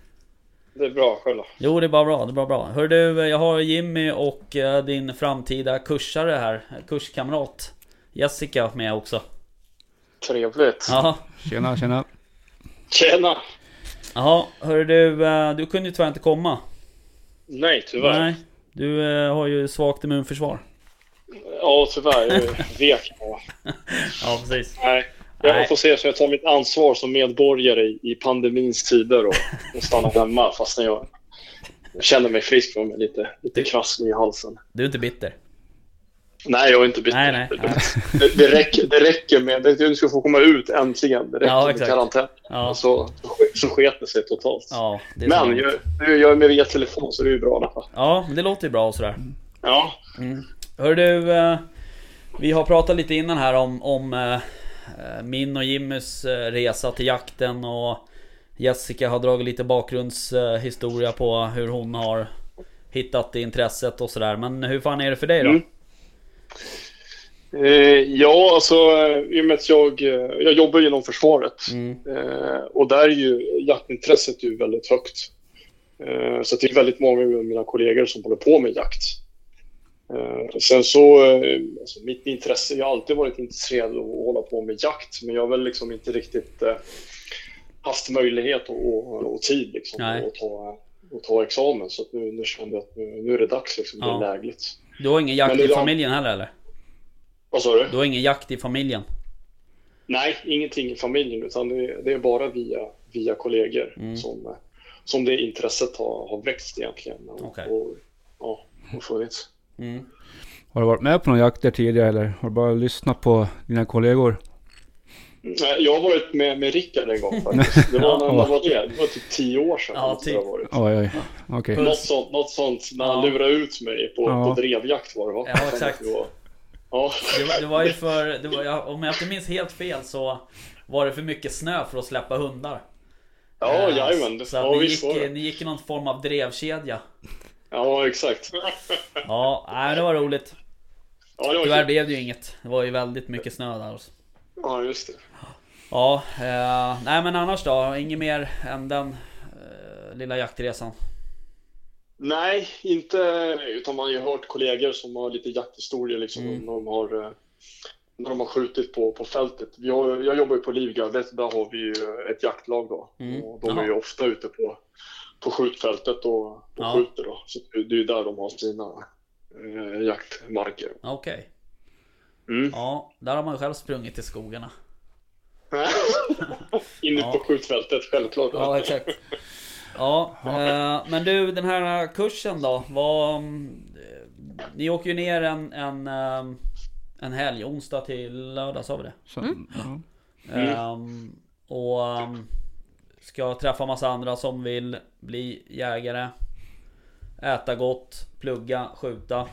Speaker 5: Det är bra, själv då?
Speaker 1: Jo det är bara bra, det är bara bra. Hör du, jag har Jimmy och eh, din framtida kursare här, kurskamrat Jessica med också.
Speaker 5: Trevligt.
Speaker 1: Jaha,
Speaker 2: Tjena, tjena.
Speaker 5: Tjena!
Speaker 1: jaha, hör du, eh, du kunde ju tyvärr inte komma.
Speaker 5: Nej, tyvärr.
Speaker 1: Nej, du eh, har ju svagt immunförsvar.
Speaker 5: Ja, tyvärr. Jag är vek. Ja.
Speaker 1: Ja precis.
Speaker 5: Nej. Jag
Speaker 1: Nej.
Speaker 5: får se så jag tar mitt ansvar som medborgare i, pandemins tider och, och stannar hemma fastän jag, jag känner mig frisk men lite, lite krasslig i halsen.
Speaker 1: Du är inte bitter?
Speaker 5: Nej, jag är inte bitter.
Speaker 1: Nej, nej, nej.
Speaker 5: Det, räcker, det räcker med... Du ska få komma ut äntligen. Det räcker
Speaker 1: Ja,
Speaker 5: med karantän.
Speaker 1: Ja,
Speaker 5: Så, så sket det sig totalt.
Speaker 1: ja det är
Speaker 5: men jag, jag gör med via telefon så det är ju bra fall.
Speaker 1: Ja, det låter ju bra och sådär.
Speaker 5: Ja,
Speaker 1: Hör du, eh, vi har pratat lite innan här om, om eh, min och Jimmys eh, resa till jakten och Jessica har dragit lite bakgrundshistoria på hur hon har hittat intresset och sådär. Men hur fan är det för dig då?
Speaker 5: Mm. Eh, ja, alltså i och med att jag, eh, jag jobbar inom försvaret
Speaker 1: Mm.
Speaker 5: eh, och där är ju jaktintresset ju väldigt högt. Så det är väldigt många av mina kollegor som håller på med jakt. Sen så, alltså mitt intresse, jag har alltid varit intresserad av att hålla på med jakt men jag har väl liksom inte riktigt haft möjlighet och, och, och tid liksom att ta, att ta examen. Så nu, nu kände jag att nu, nu är det dags liksom, det är
Speaker 1: Ja.
Speaker 5: lägligt.
Speaker 1: Du har ingen jakt i
Speaker 5: de-
Speaker 1: familjen heller eller?
Speaker 5: Vad sa du?
Speaker 1: Du har ingen jakt i familjen?
Speaker 5: Nej, ingenting i familjen utan det är, det är bara via, via kollegor
Speaker 1: Mm.
Speaker 5: som, som det intresset har, har växt egentligen. Och,
Speaker 1: Okej.
Speaker 5: och, ja, och funnits.
Speaker 1: Mm.
Speaker 2: Har du varit med på några jakter tidigare eller har du bara lyssnat på dina kollegor?
Speaker 5: Jag har varit med, med Rickard en gång faktiskt. Det var, när, var det? det var typ tio år sedan.
Speaker 1: Ja,
Speaker 5: varit.
Speaker 2: Oj, oj.
Speaker 1: Puss.
Speaker 5: Något, sånt, något sånt när han
Speaker 1: Ja.
Speaker 5: lurade ut mig på,
Speaker 2: Ja.
Speaker 5: på drevjakt var det va?
Speaker 1: Ja, exakt.
Speaker 5: Det var, ja,
Speaker 1: Det, var- det var ju för, det var, om jag inte minns helt fel så var det för mycket snö för att släppa hundar.
Speaker 5: ja
Speaker 1: Eh,
Speaker 5: jajamän. Det-
Speaker 1: Så
Speaker 5: Ja,
Speaker 1: ni, gick,
Speaker 5: det.
Speaker 1: ni gick i någon form av drevkedja.
Speaker 5: Ja, exakt.
Speaker 1: Ja, nej, det var roligt.
Speaker 5: Ja, det var
Speaker 1: Tyvärr
Speaker 5: kul.
Speaker 1: blev det ju inget. Det var ju väldigt mycket snö där. också.
Speaker 5: Ja, just det.
Speaker 1: Ja, eh, nej men annars då? Inget mer än den eh, lilla jaktresan?
Speaker 5: Nej, inte utan man har ju hört kollegor som har lite jakthistorier liksom
Speaker 1: Mm.
Speaker 5: när de har eh, när de har skjutit på, på fältet. Vi har, jag jobbar ju på Livgardet, där har vi ju ett jaktlag då.
Speaker 1: Mm.
Speaker 5: Och de är ju ofta ute på, på skjutfältet och, och
Speaker 1: Ja.
Speaker 5: skjuter då. Så det är ju där de har sina eh, jaktmarker.
Speaker 1: Okej.
Speaker 5: Mm.
Speaker 1: Ja, där har man själv sprungit i skogarna.
Speaker 5: Inne
Speaker 1: Ja.
Speaker 5: på skjutfältet, självklart.
Speaker 1: Ja, exakt. Ja, eh, men du den här kursen då? Vad, mm, ni åker ju ner en, en, eh, en helg, onsdag till lördag, sa vi det?
Speaker 2: Så,
Speaker 4: Mm.
Speaker 2: ja.
Speaker 1: Ehm, och ehm, ska träffa massa andra som vill bli jägare. Äta gott, plugga, skjuta.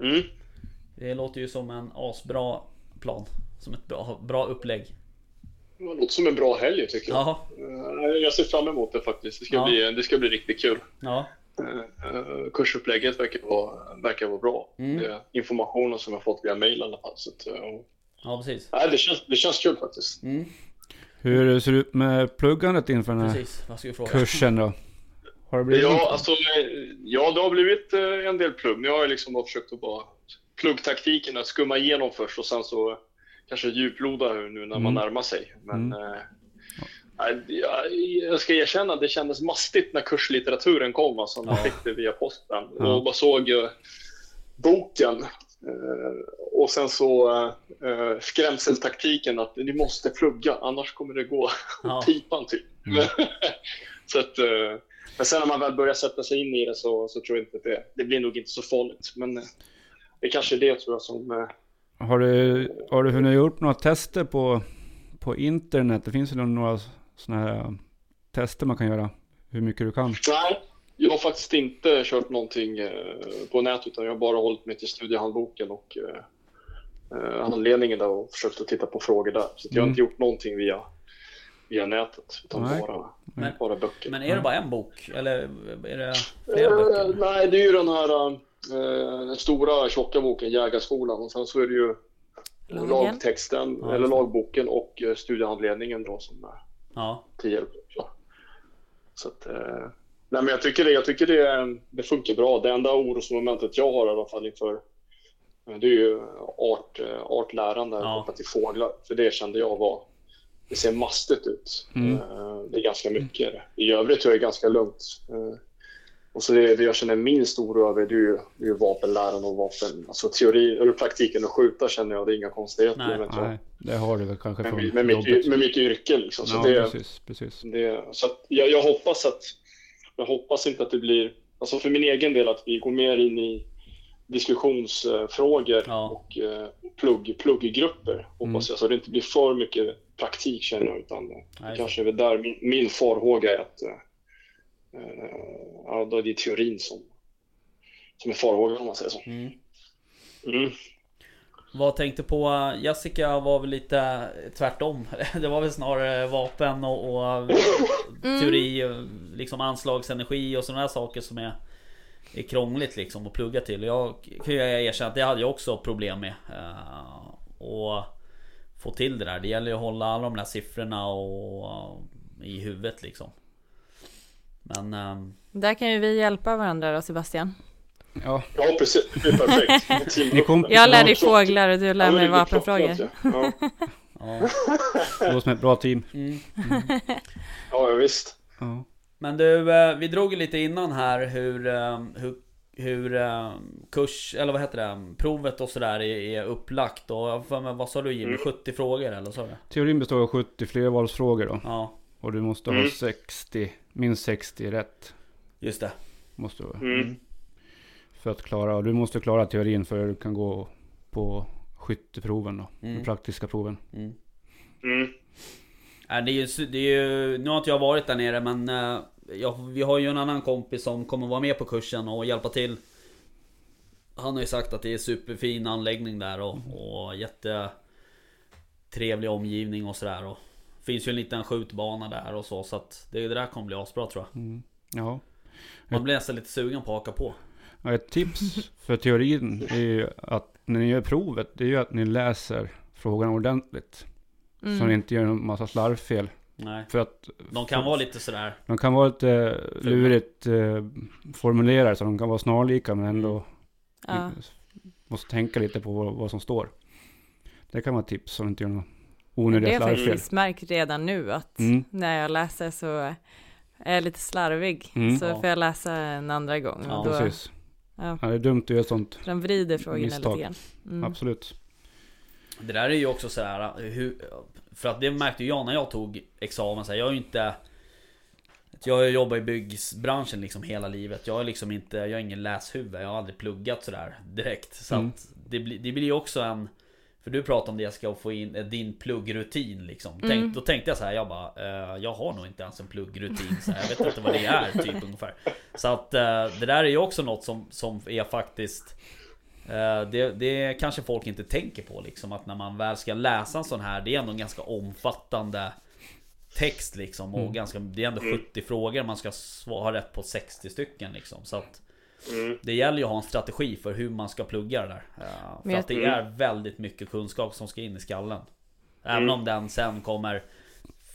Speaker 5: Mm.
Speaker 1: Det låter ju som en asbra plan. Som ett bra, bra upplägg.
Speaker 5: Det låter som en bra helg tycker jag.
Speaker 1: Jaha,
Speaker 5: Eh, Jag ser fram emot det faktiskt. Det ska,
Speaker 1: Ja.
Speaker 5: bli, det ska bli riktigt kul.
Speaker 1: ja.
Speaker 5: Eh, eh, kursupplägget verkar vara, verkar vara bra.
Speaker 1: Mm.
Speaker 5: Informationen som jag fått via mail i alla fall. Så att,
Speaker 1: Ja precis.
Speaker 5: nej, det, känns, det känns kul faktiskt.
Speaker 1: Mm,
Speaker 2: Hur ser det ut med pluggandet inför den här
Speaker 1: precis. Vad ska vi fråga?
Speaker 2: kursen då? Har det blivit
Speaker 5: Ja,
Speaker 2: något?
Speaker 5: alltså, ja, det har blivit en del plugg. Nu har jag liksom försökt att bara pluggtaktiken, att skumma igenom först och sen så kanske djuploda nu när man
Speaker 2: Mm.
Speaker 5: närmar sig. Men
Speaker 2: Mm.
Speaker 5: Nej, Jag, jag ska erkänna att det kändes mastigt när kurslitteraturen kom, alltså när jag fick det via posten.
Speaker 2: Ja.
Speaker 5: Och bara såg eh, boken. Eh, och sen så eh, skrämseltaktiken att ni måste plugga, annars kommer det gå
Speaker 1: Ja.
Speaker 5: pipan typ.
Speaker 2: Mm.
Speaker 5: så att, men sen när man väl börjar sätta sig in i det så, så tror jag inte att det, det blir nog inte så farligt. Men det är kanske är det tror jag som... Eh,
Speaker 2: Har du, har du hunnit gjort några tester på, på internet? Det finns ju några sådana här tester man kan göra. Hur mycket du kan.
Speaker 5: Nej, jag har faktiskt inte kört någonting eh, på nätet utan jag har bara hållit mig till studiehandboken och eh, eh, handledningen där och försökt att titta på frågor där. Så jag har
Speaker 2: Mm.
Speaker 5: inte gjort någonting via, via nätet utan
Speaker 2: Nej.
Speaker 5: bara,
Speaker 1: Men-
Speaker 5: bara böcker.
Speaker 1: Men är det bara en bok? Eller är det flera böcker?
Speaker 5: Eh, nej, det är ju den här den stora tjocka boken Jägarskolan och sen så är det ju
Speaker 4: Lagen.
Speaker 5: lagtexten
Speaker 1: Ja,
Speaker 5: eller lagboken och eh, studiehandledningen då som är
Speaker 1: Ja.
Speaker 5: till hjälp. också. Så att, eh, nej men jag tycker, det, jag tycker det, det funkar bra. Det enda orosmomentet jag har i alla fall inför eh, det är ju art, eh, artlärande
Speaker 1: Ja.
Speaker 5: kopplat till fåglar. För det kände jag var, det ser mastigt ut.
Speaker 2: Mm.
Speaker 5: Eh, Det är ganska mycket. I övrigt är det ganska lugnt. Och så det, det jag känner minst oro över det är ju, det är ju vapenläran och vapen, alltså teori, eller praktiken att skjuta känner jag, det är inga konstigheter.
Speaker 1: Nej.
Speaker 2: Nej, det har du väl kanske
Speaker 5: med,
Speaker 2: från
Speaker 5: med, mitt, med mitt yrke liksom. Så
Speaker 2: Ja,
Speaker 5: det,
Speaker 2: precis, precis.
Speaker 5: det, så jag, jag hoppas att jag hoppas inte att det blir, alltså för min egen del att vi går mer in i diskussionsfrågor
Speaker 1: Ja.
Speaker 5: och eh, plugg, plugggrupper hoppas
Speaker 2: Mm.
Speaker 5: jag. Så det inte blir för mycket praktik känner jag utan
Speaker 1: Nej,
Speaker 5: kanske är väl där min, min farhåga är att eh, ja, då är det teorin som, som är farhågan om man säger så.
Speaker 1: Mm.
Speaker 5: Mm.
Speaker 1: Vad tänkte på? Jessica var väl lite tvärtom. Det var väl snarare vapen och, och teori, liksom anslagsenergi och sådana här saker som är, är krångligt liksom att plugga till. Jag kan ju erkänna att det hade jag också problem med. eh, Och få till det där. Det gäller ju att hålla alla de där siffrorna och, i huvudet liksom. Men ehm,
Speaker 4: Där kan ju vi hjälpa varandra då Sebastian.
Speaker 2: Ja,
Speaker 5: Ja precis, det är perfekt.
Speaker 2: Ni kom-
Speaker 4: Jag lär dig fåglar och du lär
Speaker 5: Ja,
Speaker 4: mig vapenfrågor.
Speaker 5: klockrent, Ja.
Speaker 1: ja.
Speaker 2: det låter som ett bra team.
Speaker 1: Mm.
Speaker 5: ja, ja, visst.
Speaker 2: Ja.
Speaker 1: Men du, eh, vi drog ju lite innan här hur, eh, hur, hur eh, kurs, eller vad heter det, provet och sådär är, upplagt och för mig, vad sa du Jimmy?
Speaker 5: Mm.
Speaker 1: 70 frågor eller så?
Speaker 2: Teorin består av 70 flervalsfrågor då.
Speaker 1: Ja,
Speaker 2: Och du måste
Speaker 5: Mm.
Speaker 2: ha 60, minst 60 rätt.
Speaker 1: just det.
Speaker 2: Måste du,
Speaker 5: Mm.
Speaker 2: för att klara, och du måste klara teorin för att du kan gå på skytteproven då.
Speaker 1: Mm.
Speaker 2: De praktiska proven.
Speaker 1: Mm.
Speaker 5: Mm.
Speaker 1: Nej, det är ju, det är ju, nu har inte jag varit där nere men eh, jag, vi har ju en annan kompis som kommer vara med på kursen och hjälpa till. Han har ju sagt att det är superfin anläggning där och, och jätte trevlig omgivning och sådär. Och finns ju en liten skjutbana där och så så att det, det där kommer bli asbra tror jag.
Speaker 2: Mm. Ja.
Speaker 1: Man blir nästan lite sugen på att haka på.
Speaker 2: Ja, Ett tips för teorin är ju att när ni gör provet, det är ju att ni läser frågan ordentligt. Så ni
Speaker 4: Mm.
Speaker 2: inte gör en massa slarvfel.
Speaker 1: Nej.
Speaker 2: För att
Speaker 1: De kan vara lite sådär.
Speaker 2: de kan vara lite lurigt eh, formulerade, så de kan vara snarlika men ändå
Speaker 4: Ja.
Speaker 2: måste tänka lite på vad, vad som står. Det kan vara ett tips så du inte gör några
Speaker 4: Det
Speaker 2: onödiga
Speaker 4: har jag
Speaker 2: slarvfel.
Speaker 4: faktiskt märkt redan nu att
Speaker 2: Mm.
Speaker 4: när jag läser så är jag lite slarvig.
Speaker 2: Mm.
Speaker 4: Så
Speaker 1: Ja.
Speaker 4: får jag läsa en andra gång.
Speaker 1: Ja,
Speaker 4: då,
Speaker 2: Precis.
Speaker 4: ja,
Speaker 2: Ja, det är dumt att göra sånt.
Speaker 4: de vrider frågorna
Speaker 2: Misstag.
Speaker 4: lite grann. Mm.
Speaker 2: Absolut.
Speaker 1: Det där är ju också sådär hur, För att det märkte ju jag när jag tog examen så här, Jag är ju inte Jag har jobbat i byggbranschen liksom hela livet Jag är liksom inte Jag är ingen läshuvud Jag har aldrig pluggat sådär direkt Så
Speaker 2: Mm.
Speaker 1: att det, blir- det blir ju också en För du pratade om det jag ska få in eh, din pluggrutin liksom.
Speaker 4: Mm.
Speaker 1: Tänk, Då tänkte jag så här, jag bara eh, Jag har nog inte ens en pluggrutin så här, Jag vet inte vad det är typ ungefär. Så att eh, det där är ju också något som, som är faktiskt Eh, Det, det kanske folk inte tänker på liksom att när man väl ska läsa en sån här Det är ändå en ganska omfattande Text liksom och
Speaker 2: Mm.
Speaker 1: ganska Det är ändå 70 frågor man ska ha rätt på 60 stycken liksom. Så att
Speaker 5: Mm.
Speaker 1: Det gäller ju att ha en strategi för hur man ska plugga det där Eh, För att det
Speaker 5: jag-
Speaker 1: är väldigt mycket kunskap som ska in i skallen Även
Speaker 5: Mm.
Speaker 1: om den sen kommer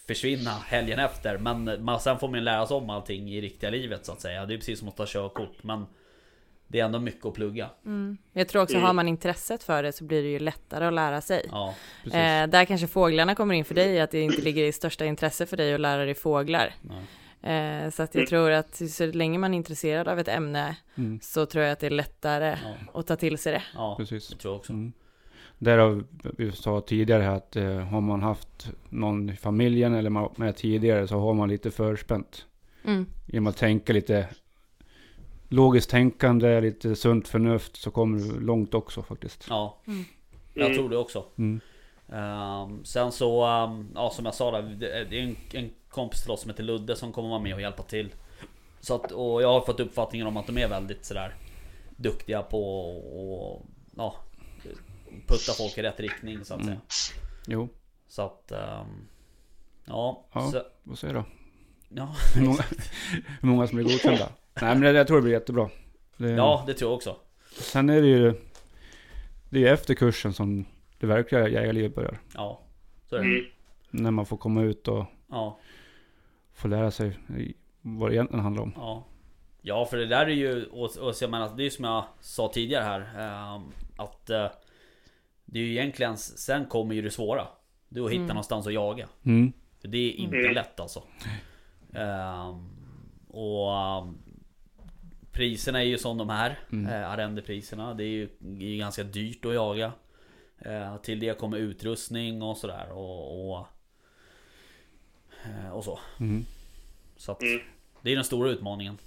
Speaker 1: Försvinna helgen efter Men man, sen får man lära sig om allting i riktiga livet så att säga Det är precis som att ta körkort men Det är ändå mycket att plugga.
Speaker 4: Mm. Jag tror också,
Speaker 5: Mm.
Speaker 4: har man intresset för det så blir det ju lättare att lära sig.
Speaker 1: Ja.
Speaker 4: Eh, där kanske fåglarna kommer in för dig, att det inte ligger i största intresse för dig att lära dig fåglar.
Speaker 1: nej.
Speaker 4: Eh, så att jag tror att så länge man är intresserad av ett ämne
Speaker 2: Mm.
Speaker 4: så tror jag att det är lättare
Speaker 1: Ja,
Speaker 4: att ta till sig det.
Speaker 1: ja
Speaker 2: Precis.
Speaker 1: det tror jag också.
Speaker 2: Mm. Därav, vi sa tidigare här att eh, har man haft någon i familjen eller med tidigare så har man lite förspänt.
Speaker 4: Mm.
Speaker 2: Genom att tänka lite logiskt tänkande, lite sunt förnuft så kommer du långt också faktiskt.
Speaker 1: Ja,
Speaker 4: Mm.
Speaker 1: jag
Speaker 5: Mm.
Speaker 1: tror det också.
Speaker 2: Mm.
Speaker 1: Ehm, sen så, ehm, ja som jag sa där, det är en, en kompis till oss som heter Ludde som kommer vara med och hjälpa till. Så att, och jag har fått uppfattningen om att de är väldigt sådär duktiga på och ja, putta folk i rätt riktning så att
Speaker 2: Mm.
Speaker 1: säga.
Speaker 2: Jo,
Speaker 1: Så att, ehm, ja.
Speaker 2: Ja.
Speaker 1: Så,
Speaker 2: vad säger du?
Speaker 1: ja,
Speaker 2: Hur många, hur många som blir godkända? Nej men det, jag tror det blir jättebra. Det,
Speaker 1: ja, det tror jag också.
Speaker 2: Sen är det ju det är efter kursen som det verkliga jägarlivet börjar.
Speaker 1: Ja, så är det.
Speaker 5: Mm.
Speaker 2: När man får komma ut och
Speaker 1: Ja,
Speaker 2: få lära sig vad det egentligen handlar om.
Speaker 1: ja. Ja, för det där är ju, och, och så jag menar, det är ju som jag sa tidigare här. ehm, att eh, det är ju egentligen, sen kommer ju det svåra. Det är att hitta
Speaker 4: Mm.
Speaker 1: någonstans att jaga.
Speaker 2: Mm.
Speaker 1: För det är inte
Speaker 5: Mm.
Speaker 1: lätt alltså. Ehm, och ehm, priserna är ju som de är.
Speaker 2: Mm.
Speaker 1: Uh, arrendepriserna. Det är ju det är ju ganska dyrt att jaga. Eh, till det kommer utrustning och sådär. Och, och, eh, och så.
Speaker 2: Mm.
Speaker 1: Så att
Speaker 5: Mm.
Speaker 1: det är den stora utmaningen.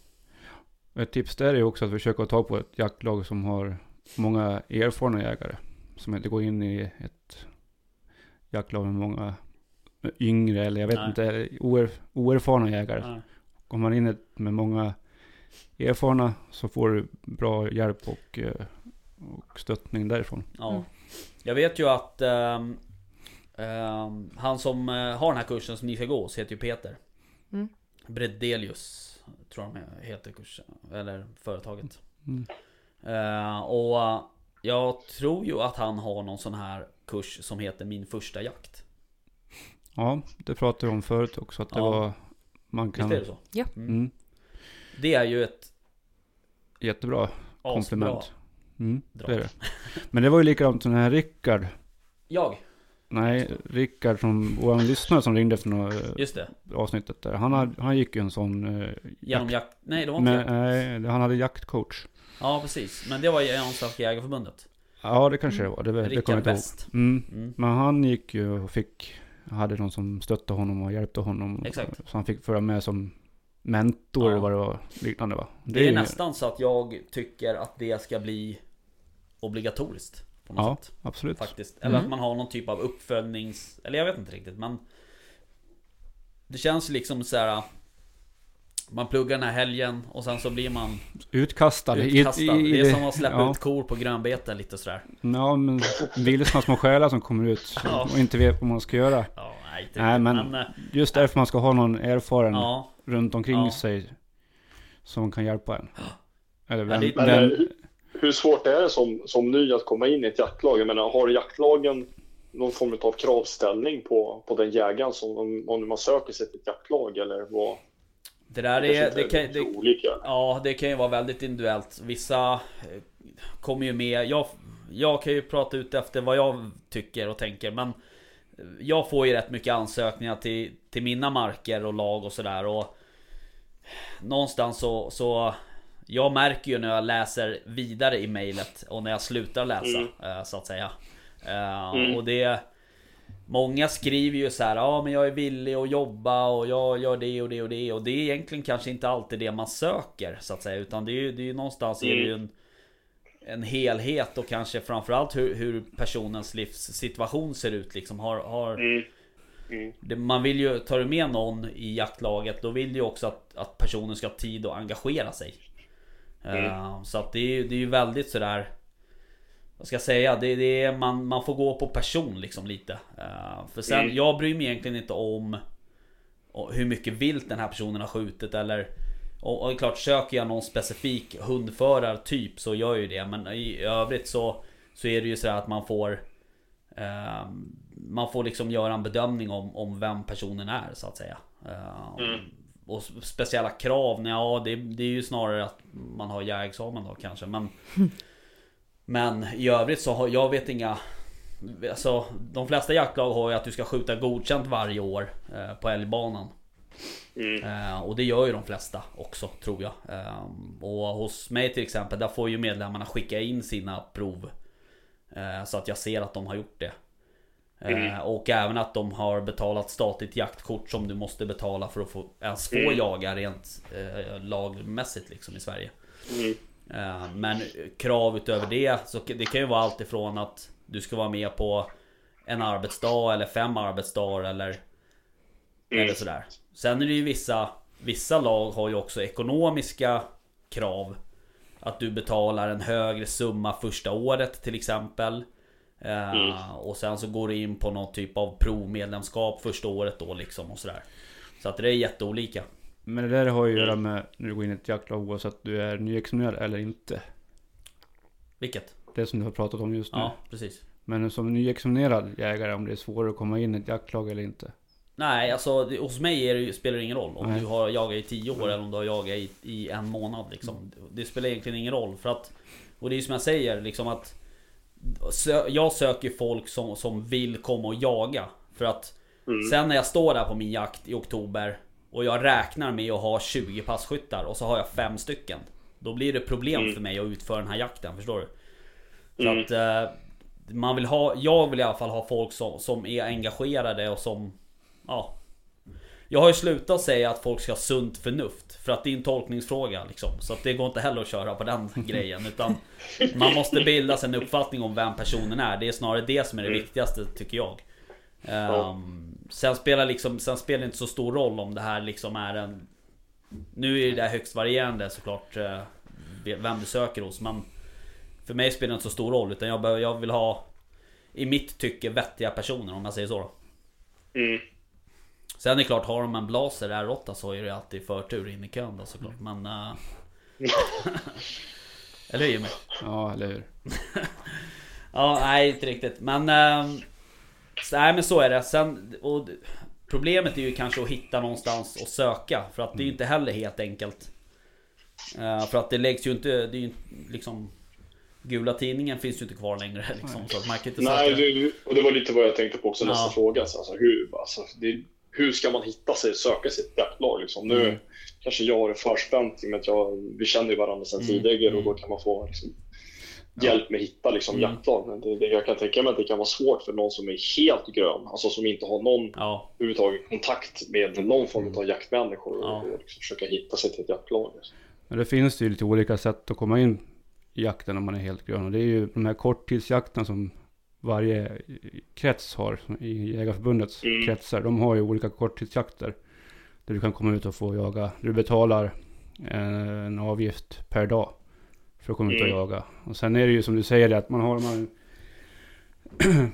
Speaker 2: Ett tips där är ju också att försöka ta på ett jaktlag som har många erfarna jägare. Som inte går in i ett jaktlag med många yngre eller jag vet
Speaker 1: Nej.
Speaker 2: inte, oer, oerfarna jägare.
Speaker 1: Ja.
Speaker 2: Kommer man in med många erfarna så får du bra hjälp och, eh, och stöttning därifrån.
Speaker 1: Ja. Jag vet ju att ehm, ehm, han som eh, har den här kursen som ni ska gå hos heter ju Peter.
Speaker 4: Mm.
Speaker 1: Bredelius tror jag heter kursen, eller företaget.
Speaker 2: Mm.
Speaker 1: Eh, och eh, jag tror ju att han har någon sån här kurs som heter Min första jakt.
Speaker 2: Ja, det pratade vi om förut också att det
Speaker 1: Ja.
Speaker 2: var man
Speaker 1: Visst
Speaker 2: kan...
Speaker 1: är det så?
Speaker 4: Ja.
Speaker 1: Mm.
Speaker 2: Mm,
Speaker 1: Det är ju ett
Speaker 2: jättebra
Speaker 1: asbra...
Speaker 2: komplement. Mm, det är det. Men det var ju likadant som den här Rickard.
Speaker 1: Jag?
Speaker 2: Nej, Rickard som vår lyssnare som ringde efter några eh,
Speaker 1: Just det.
Speaker 2: avsnittet där. Han, hade, han gick ju en sån... Eh,
Speaker 1: Genom jakt... Nej det var inte
Speaker 2: men,
Speaker 1: jakt.
Speaker 2: nej, han hade jaktcoach.
Speaker 1: Ja precis. Men det var ju Svenska Jägareförbundet.
Speaker 2: Ja, det kanske det var. Det, det kommer
Speaker 1: Rickard
Speaker 2: jag inte ihåg. Mm.
Speaker 1: Mm.
Speaker 2: Men han gick ju och fick... Hade någon som stöttade honom och hjälpte honom.
Speaker 1: Exakt.
Speaker 2: Så han fick följa med som mentor
Speaker 1: Ja.
Speaker 2: eller vad det var. Liknande va?
Speaker 1: Det är
Speaker 2: ju-
Speaker 1: nästan så att jag tycker att det ska bli obligatoriskt. På något
Speaker 2: Ja,
Speaker 1: sätt.
Speaker 2: absolut.
Speaker 1: Faktiskt. Eller
Speaker 4: Mm.
Speaker 1: att man har någon typ av uppföljnings... Eller jag vet inte riktigt men... Det känns liksom så här. Man pluggar den här helgen och sen så blir man
Speaker 2: Utkastad. i-
Speaker 1: utkastad.
Speaker 2: i- i-
Speaker 1: det är som att släppa
Speaker 2: ja.
Speaker 1: ut kor på grönbete lite sådär.
Speaker 2: Ja, men vilsna små själar som kommer ut
Speaker 1: Ja.
Speaker 2: och inte vet vad man ska göra.
Speaker 1: Ja, nej, inte
Speaker 2: Nej,
Speaker 1: riktigt,
Speaker 2: men-
Speaker 1: eh,
Speaker 2: Just därför man ska ha någon erfaren
Speaker 1: Ja,
Speaker 2: runt omkring
Speaker 1: Ja.
Speaker 2: sig som kan hjälpa en. Eller
Speaker 1: Ja,
Speaker 2: vem,
Speaker 1: det-
Speaker 5: Men
Speaker 2: vem,
Speaker 5: eh, hur svårt är det som, som ny att komma in i ett jaktlag? Jag menar, har jaktlagen någon form av kravställning på, på den jägaren som om, man söker sig till ett jaktlag eller vad?
Speaker 1: det där är... Det kan, det,
Speaker 5: olika.
Speaker 1: Ja, det kan ju vara väldigt individuellt. Vissa eh, kommer ju med. Jag, jag kan ju prata ut efter vad jag tycker och tänker. Men jag får ju rätt mycket ansökningar till, till mina marker och lag och sådär. Och någonstans så, så jag märker ju när jag läser vidare i mejlet och när jag slutar läsa
Speaker 5: Mm.
Speaker 1: eh, så att säga. Eh,
Speaker 5: Mm.
Speaker 1: Och det Många skriver ju så här, ja men jag är villig att jobba och jag gör det och det och det och det är egentligen kanske inte alltid det man söker så att säga utan det är ju, det är någonstans är det ju en En helhet och kanske framförallt hur, hur personens livssituation ser ut liksom har, har
Speaker 5: Mm. Mm.
Speaker 1: det, Man vill ju, tar du med någon i jaktlaget då vill du ju också att, att personen ska ha tid att engagera sig
Speaker 5: Mm.
Speaker 1: Eh, Så att det är ju det är ju väldigt sådär Vad ska jag säga? Det, det är, man, man får gå på person liksom lite Eh, För sen,
Speaker 5: Mm.
Speaker 1: jag bryr mig egentligen inte om hur mycket vilt den här personen har skjutit eller och, och klart, söker jag någon specifik hundförartyp så gör jag ju det. Men i övrigt så Så är det ju så att man får eh, Man får liksom göra en bedömning om, om vem personen är så att säga. Eh,
Speaker 5: Mm.
Speaker 1: och speciella krav, ja det, det är ju snarare att man har jägexamen då kanske. Men Men i övrigt så har jag vet inga Alltså de flesta jaktlag har ju att du ska skjuta godkänt varje år eh, på älgbanan
Speaker 5: Mm.
Speaker 1: Eh, och det gör ju de flesta också tror jag. Eh, och hos mig till exempel, där får ju medlemmarna skicka in sina prov. Eh, så att jag ser att de har gjort det.
Speaker 5: Mm.
Speaker 1: Och även att de har betalat statligt jaktkort som du måste betala för att få, ens få
Speaker 5: Mm.
Speaker 1: jaga rent lagmässigt liksom i Sverige.
Speaker 5: Mm.
Speaker 1: Men krav utöver det, så det kan ju vara allt ifrån att du ska vara med på en arbetsdag eller fem arbetsdagar eller
Speaker 5: Mm.
Speaker 1: eller sådär. Sen är det ju vissa Vissa lag har ju också ekonomiska krav. Att du betalar en högre summa första året till exempel. Eh,
Speaker 5: Mm.
Speaker 1: Och sen så går du in på någon typ av provmedlemskap första året då liksom och sådär. Så att det är jätteolika.
Speaker 2: Men det där har ju att göra med när du går in i ett jaktlag oavsett du är nyexaminerad eller inte.
Speaker 1: Vilket?
Speaker 2: Det som du har pratat om just nu.
Speaker 1: Ja, precis.
Speaker 2: Men som nyexaminerad jägare, om det är svårare att komma in i ett jaktlag eller inte.
Speaker 1: Nej, alltså hos mig är det, spelar det ingen roll om
Speaker 2: Nej.
Speaker 1: du har jagat i 10 år eller om du har jagat i, i en månad liksom. Det spelar egentligen ingen roll för att Och det är ju som jag säger liksom att sö, Jag söker folk som, som vill komma och jaga För att
Speaker 5: Mm.
Speaker 1: Sen när jag står där på min jakt i oktober Och jag räknar med att ha 20 passkyttar och så har jag fem stycken Då blir det problem
Speaker 5: Mm.
Speaker 1: för mig att utföra den här jakten, förstår du? Så
Speaker 5: Mm.
Speaker 1: att eh, man vill ha, jag vill i alla fall ha folk som, som är engagerade och som Ja Jag har ju slutat säga att folk ska ha sunt förnuft För att det är en tolkningsfråga liksom Så att det går inte heller att köra på den grejen Utan Man måste bilda sig en uppfattning om vem personen är Det är snarare det som är det
Speaker 5: Mm.
Speaker 1: viktigaste tycker jag
Speaker 5: Ja.
Speaker 1: Ehm, Sen spelar liksom Sen spelar det inte så stor roll om det här liksom är en Nu är det där högst varierande såklart eh, Vem du söker hos men För mig spelar det inte så stor roll utan jag, behöver, jag vill ha I mitt tycke vettiga personer om jag säger så då.
Speaker 5: Mm.
Speaker 1: Sen är det klart, har de en blaser R8 så är det alltid förtur in i kön då såklart men eh, Eller hur Jimmy?
Speaker 2: Ja, eller hur?
Speaker 1: Ja, nej inte riktigt men eh, så, Nej men så är det sen och, Problemet är ju kanske att hitta någonstans och söka För att det är ju inte heller helt enkelt Eh, För att det läggs ju inte, det är ju liksom Gula tidningen finns ju inte kvar längre liksom, så att man kan inte
Speaker 5: Nej, det, och det var lite vad jag tänkte på också nästa
Speaker 1: Ja.
Speaker 5: fråga. Alltså, hur, alltså, det, hur ska man hitta sig, söka sitt jaktlag? Liksom? Nu
Speaker 1: Mm.
Speaker 5: kanske jag har det förspänt i och med att jag, vi känner ju varandra sedan
Speaker 1: Mm,
Speaker 5: tidigare och
Speaker 1: mm.
Speaker 5: då kan man få liksom, hjälp med att hitta liksom,
Speaker 1: Mm.
Speaker 5: jaktlag. Men det, det, jag kan tänka mig att det kan vara svårt för någon som är helt grön, alltså som inte har någon
Speaker 1: Ja,
Speaker 5: överhuvudtaget kontakt med någon form av jaktmänniskor och,
Speaker 1: Ja.
Speaker 5: och liksom försöka hitta sig till ett jaktlag. Liksom.
Speaker 2: Men det finns ju lite olika sätt att komma in i jakten om man är helt grön. Och det är ju de här korttidsjakterna som varje krets har i Jägarförbundets
Speaker 5: Mm.
Speaker 2: kretsar. De har ju olika korttidsjakter. Där du kan komma ut och få jaga. Du betalar en avgift per dag. För att komma ut och
Speaker 5: Mm.
Speaker 2: jaga. Och sen är det ju som du säger det att man har... Man,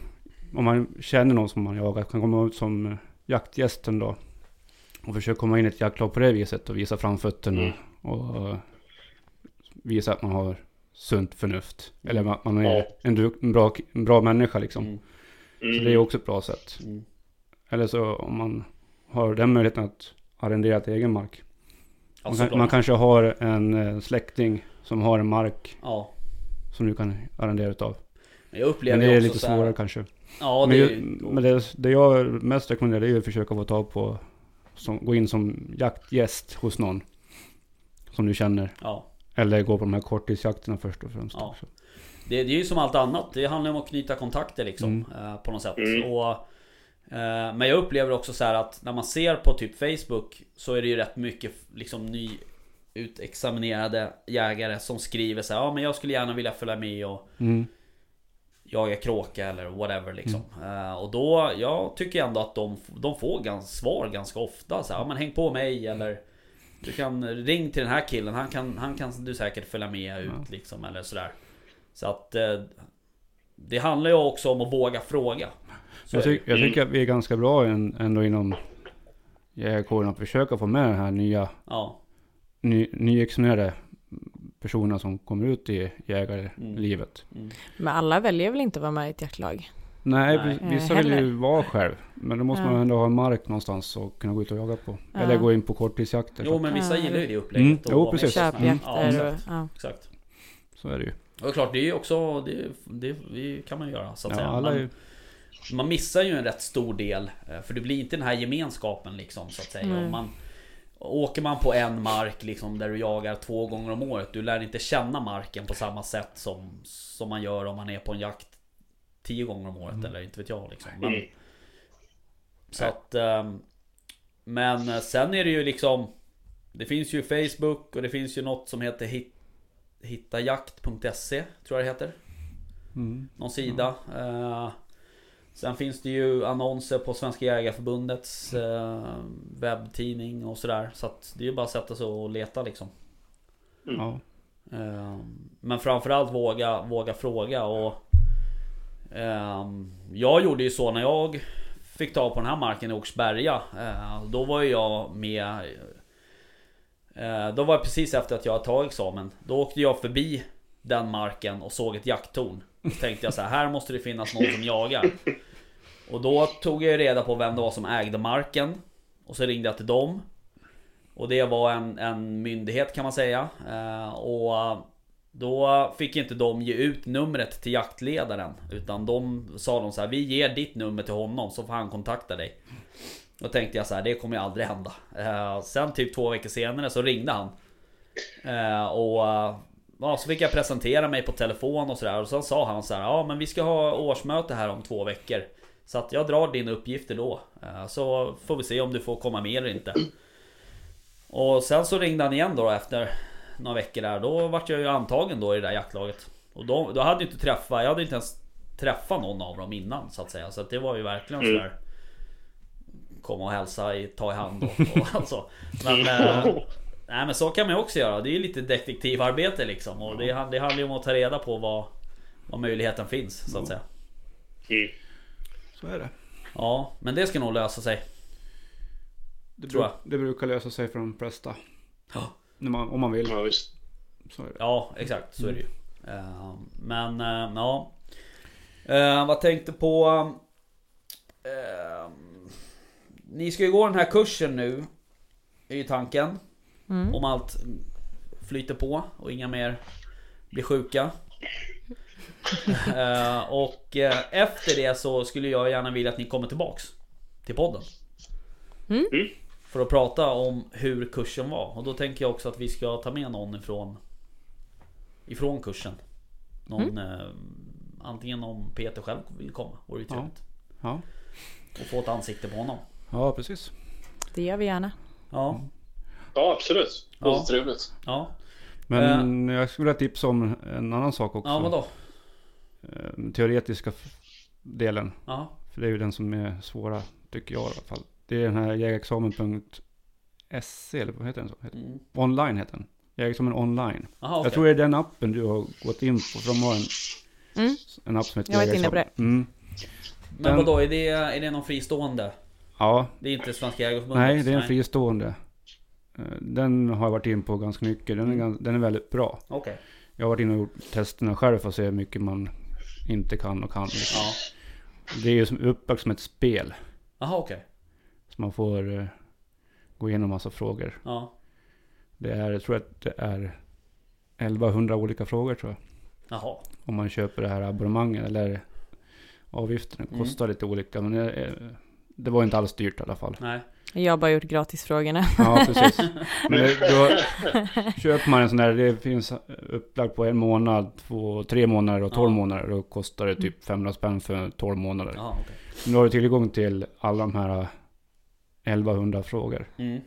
Speaker 2: om man känner någon som man jagar kan komma ut som jaktgästen då. Och försöka komma in i ett jaktlag på det viset och visa framfötterna.
Speaker 5: Mm.
Speaker 2: Och eh, visa att man har sunt förnuft. Eller att man är
Speaker 5: Ja.
Speaker 2: en, en, bra, en bra människa liksom.
Speaker 1: Mm.
Speaker 5: Mm.
Speaker 2: Så det är också ett bra sätt.
Speaker 1: mm.
Speaker 2: Eller så om man har den möjligheten att arrendera till egen mark. Man, kan,
Speaker 1: såklart.
Speaker 2: man kanske har en eh, släkting som har en mark
Speaker 1: Ja
Speaker 2: som du kan arrendera utav.
Speaker 1: Men jag upplever
Speaker 2: Men det är lite
Speaker 1: så här-
Speaker 2: svårare kanske.
Speaker 1: Ja
Speaker 2: men
Speaker 1: det,
Speaker 2: ju, men det, det jag mest rekommenderar är att försöka få tag på, som, gå in som jaktgäst hos någon. Som du känner.
Speaker 1: ja.
Speaker 2: Eller gå på de här korttidsjakterna först och främst
Speaker 1: Ja.
Speaker 2: också.
Speaker 1: Det, det är ju som allt annat, det handlar om att knyta kontakter liksom eh, På något sätt
Speaker 5: Mm.
Speaker 1: och, eh, Men jag upplever också så här att när man ser på typ Facebook Så är det ju rätt mycket liksom ny Utexaminerade jägare som skriver så här, Ja men jag skulle gärna vilja följa med och
Speaker 2: Mm.
Speaker 1: jaga kråka eller whatever liksom eh, Och då, jag tycker ändå att de, de får gans, svar ganska ofta så här, Ja men häng på mig eller Du kan ring till den här killen, han kan, han kan du säkert följa med ut
Speaker 2: Ja.
Speaker 1: liksom eller sådär Så att eh, Det handlar ju också om att våga fråga Så
Speaker 2: Jag, tyck, jag
Speaker 5: Mm.
Speaker 2: tycker att vi är ganska bra ändå inom jägarkåren att försöka få med den här nya
Speaker 1: Ja,
Speaker 2: ny, nyexaminerade personerna som kommer ut i jägarlivet.
Speaker 1: mm.
Speaker 4: Men alla väljer väl inte att vara med i ett jaktlag?
Speaker 2: Nej,
Speaker 1: Nej.
Speaker 2: vi- vissa vill ju vara själv. Men då måste
Speaker 4: Ja.
Speaker 2: man ändå ha en mark någonstans och kunna gå ut och jaga på.
Speaker 4: Ja.
Speaker 2: Eller gå in på korttidsjakter.
Speaker 1: Jo men vissa
Speaker 4: Ja,
Speaker 1: gillar ju
Speaker 4: det-
Speaker 1: upplägget.
Speaker 2: Mm, jo, precis.
Speaker 1: på sådana här- Ja,
Speaker 4: Köpjakter och,
Speaker 1: exakt.
Speaker 4: ja.
Speaker 1: exakt.
Speaker 2: Så är det ju.
Speaker 1: Och klart, det är ju också, det, det, det kan man ju göra så att
Speaker 2: Ja,
Speaker 1: säga. Man,
Speaker 2: ju...
Speaker 1: man missar ju en rätt stor del. eh, För det blir inte den här gemenskapen liksom så att säga. Om man, åker man på en mark liksom där du jagar två gånger om året. Du lär inte känna marken på samma sätt som, som man gör om man är på en jakt tio gånger om året. Eller inte vet jag liksom. Men,
Speaker 5: Mm.
Speaker 1: så att... ehm, Men eh, sen är det ju liksom Det finns ju Facebook och det finns ju något som heter hit, hittajakt.se Tror jag det heter.
Speaker 2: Mm.
Speaker 1: Någon sida. Eh, sen finns det ju annonser på Svenska Jägareförbundets eh, webbtidning och sådär. Så att det är ju bara att sätta sig och leta liksom.
Speaker 2: Ja.
Speaker 1: Eh, Men framförallt våga, våga fråga och ehm, Ehm, jag gjorde ju så när jag Fick tag på den här marken i Oxberga. Ehm, då var ju jag med eh, Då var det precis efter att jag hade tagit examen. Då åkte jag förbi Den marken och såg ett jakttorn. Så tänkte jag så här, här måste det finnas någon som jagar. Och då tog jag reda på vem det var som ägde marken. Och så ringde jag till dem. Och det var en, en myndighet kan man säga. Ehm, och då fick inte de ge ut numret till jaktledaren. Utan de sa de så här, vi ger ditt nummer till honom så får han kontakta dig. Då tänkte jag så här, det kommer ju aldrig hända. Eh, sen typ två veckor senare så ringde han. Eh, och eh, ja, så fick jag presentera mig på telefon och sådär. Och sen sa han så här, ja men vi ska ha årsmöte här om två veckor. Så att jag drar dina uppgifter då. Eh, så får vi se om du får komma med eller inte. Och sen så ringde han igen då efter några veckor där. Då vart jag ju antagen då i det där jaktlaget. Och då, då hade jag inte träffat, jag hade inte ens träffat någon av dem innan så att säga. Så att det var ju verkligen
Speaker 5: Mm.
Speaker 1: sådär Komma och hälsa, i, ta i hand och, och alltså. Men, eh, nej men så kan man ju också göra. Det är ju lite detektivarbete liksom. Och det, det handlar ju om att ta reda på vad, vad möjligheten finns så att säga.
Speaker 5: Mm.
Speaker 2: Så är det.
Speaker 1: Ja, men det ska nog lösa sig.
Speaker 2: Det,
Speaker 1: Tror
Speaker 2: bruk, det brukar lösa sig för de flesta.
Speaker 1: Ja.
Speaker 2: När man, om man vill.
Speaker 5: Ja, visst.
Speaker 2: Så är det.
Speaker 1: Ja, exakt. Så är det ju. Eh, Men, eh, ja. Eh, Vad tänkte på... Ni ska ju gå den här kursen nu. Är ju tanken.
Speaker 4: Mm.
Speaker 1: Om allt flyter på och inga mer blir sjuka. Och efter det så skulle jag gärna vilja att ni kommer tillbaks till podden.
Speaker 4: Mm.
Speaker 5: Mm.
Speaker 1: För att prata om hur kursen var. Och då tänker jag också att vi ska ta med någon ifrån Ifrån kursen. Någon eh, Antingen om Peter själv vill komma. Vore ju
Speaker 2: Ja.
Speaker 1: trevligt.
Speaker 2: Ja.
Speaker 1: Och få ett ansikte på honom.
Speaker 2: ja, precis.
Speaker 4: Det gör vi gärna.
Speaker 1: Ja.
Speaker 5: Ja, absolut.
Speaker 1: Ja.
Speaker 5: Låter trevligt.
Speaker 1: Ja.
Speaker 2: Men jag skulle vilja tipsa om en annan sak också.
Speaker 1: Ja vadå?
Speaker 2: Eh, teoretiska delen.
Speaker 1: Ja.
Speaker 2: För det är ju den som är svåra, tycker jag i alla fall. Det är den här jägarexamen.se, eller vad heter den så? Heter-
Speaker 1: Mm.
Speaker 2: Online heter den. Jägarexamen online.
Speaker 1: Aha, okej.
Speaker 2: Jag tror det är den appen du har gått in på. För de har en,
Speaker 4: Mm.
Speaker 2: en app som heter
Speaker 4: Jag har varit inne på
Speaker 2: Jägarexamen. Mm.
Speaker 1: Men
Speaker 2: den-
Speaker 1: vadå, är det, är det någon fristående?
Speaker 2: Ja,
Speaker 1: Det är inte Svenska Jägareförbundet?
Speaker 2: nej det är en fristående. Eh, Den har jag varit in på ganska mycket. Den är,
Speaker 1: Mm.
Speaker 2: gans- den är väldigt bra.
Speaker 1: Okej.
Speaker 2: Jag har varit inne och gjort testerna själv för att se hur mycket man inte kan och kan. Liksom.
Speaker 1: Ja.
Speaker 2: Det är ju som upplagt som ett spel.
Speaker 1: Jaha okej.
Speaker 2: Så man får eh, gå igenom massa frågor.
Speaker 1: Ja.
Speaker 2: Det är, jag tror att det är 1100 olika frågor tror jag.
Speaker 1: Jaha.
Speaker 2: Om man köper det här abonnemanget eller avgiften. Det
Speaker 1: Mm.
Speaker 2: kostar lite olika men det, är- det var inte alls dyrt i alla fall.
Speaker 1: Nej.
Speaker 4: Jag har bara gjort gratisfrågorna.
Speaker 2: Ja, precis. Men då köper man en sån där, det finns upplagt på en månad, två, tre månader och tolv
Speaker 1: Ja.
Speaker 2: månader. Då kostar det typ 500 spänn för 12 månader.
Speaker 1: Jaha okej.
Speaker 2: Men då har du tillgång till alla de här 1100 frågor.
Speaker 1: Mm.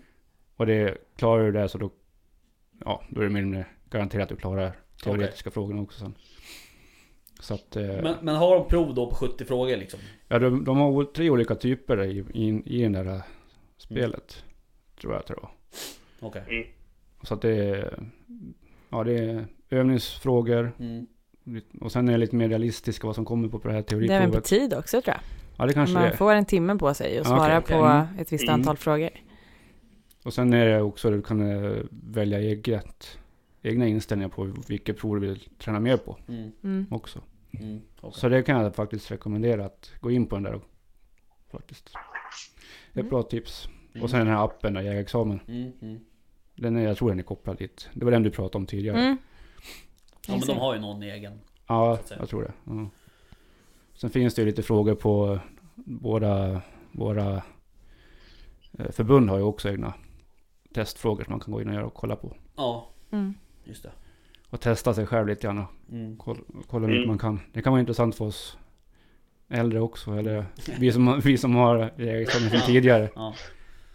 Speaker 2: Och det klarar du det så då, ja, då är det mer eller mindre garanterat att du klarar teoretiska frågorna också sen. Så att, eh,
Speaker 1: Men, men har de prov då på 70 frågor liksom?
Speaker 2: ja, de, de har tre olika typer i, i, i det där spelet. Tror jag att det var.
Speaker 1: Okej.
Speaker 2: Så att det är, ja det är övningsfrågor.
Speaker 1: Mm.
Speaker 2: Och sen är det lite mer realistiska vad som kommer på det här
Speaker 4: Det är även på
Speaker 2: teoriprovet.
Speaker 4: tid också tror jag.
Speaker 2: Ja det kanske det
Speaker 4: Man
Speaker 2: är.
Speaker 4: får en timme på sig
Speaker 2: okej,
Speaker 4: svara
Speaker 2: okej.
Speaker 4: på
Speaker 2: Mm.
Speaker 4: ett visst
Speaker 5: Mm.
Speaker 4: antal frågor.
Speaker 2: Och sen är det också att du kan eh, välja eget, egna inställningar på vilket prov du vill träna mer på
Speaker 1: Mm.
Speaker 4: Mm.
Speaker 2: också.
Speaker 1: Mm. Okej.
Speaker 2: Så det kan jag faktiskt rekommendera att gå in på den där faktiskt. Ett
Speaker 4: Mm.
Speaker 2: bra tips. Och sen den här appen, där, jägarexamen. Den är, jag tror den är kopplad dit. Det var den du pratade om tidigare.
Speaker 4: Mm.
Speaker 1: Ja men de har ju någon egen.
Speaker 2: Ja,
Speaker 1: att
Speaker 2: jag tror det. Ja. Sen finns det ju lite frågor på våra, våra eh, förbund har ju också egna testfrågor som man kan gå in och göra och kolla på.
Speaker 1: Ja,
Speaker 4: Mm.
Speaker 1: just det.
Speaker 2: Och testa sig själv lite grann.
Speaker 1: Mm.
Speaker 2: Kolla, kolla hur
Speaker 5: Mm.
Speaker 2: man kan. Det kan vara intressant för oss äldre också. Eller vi som, vi som har jägarexamen sedan tidigare.
Speaker 1: Ja.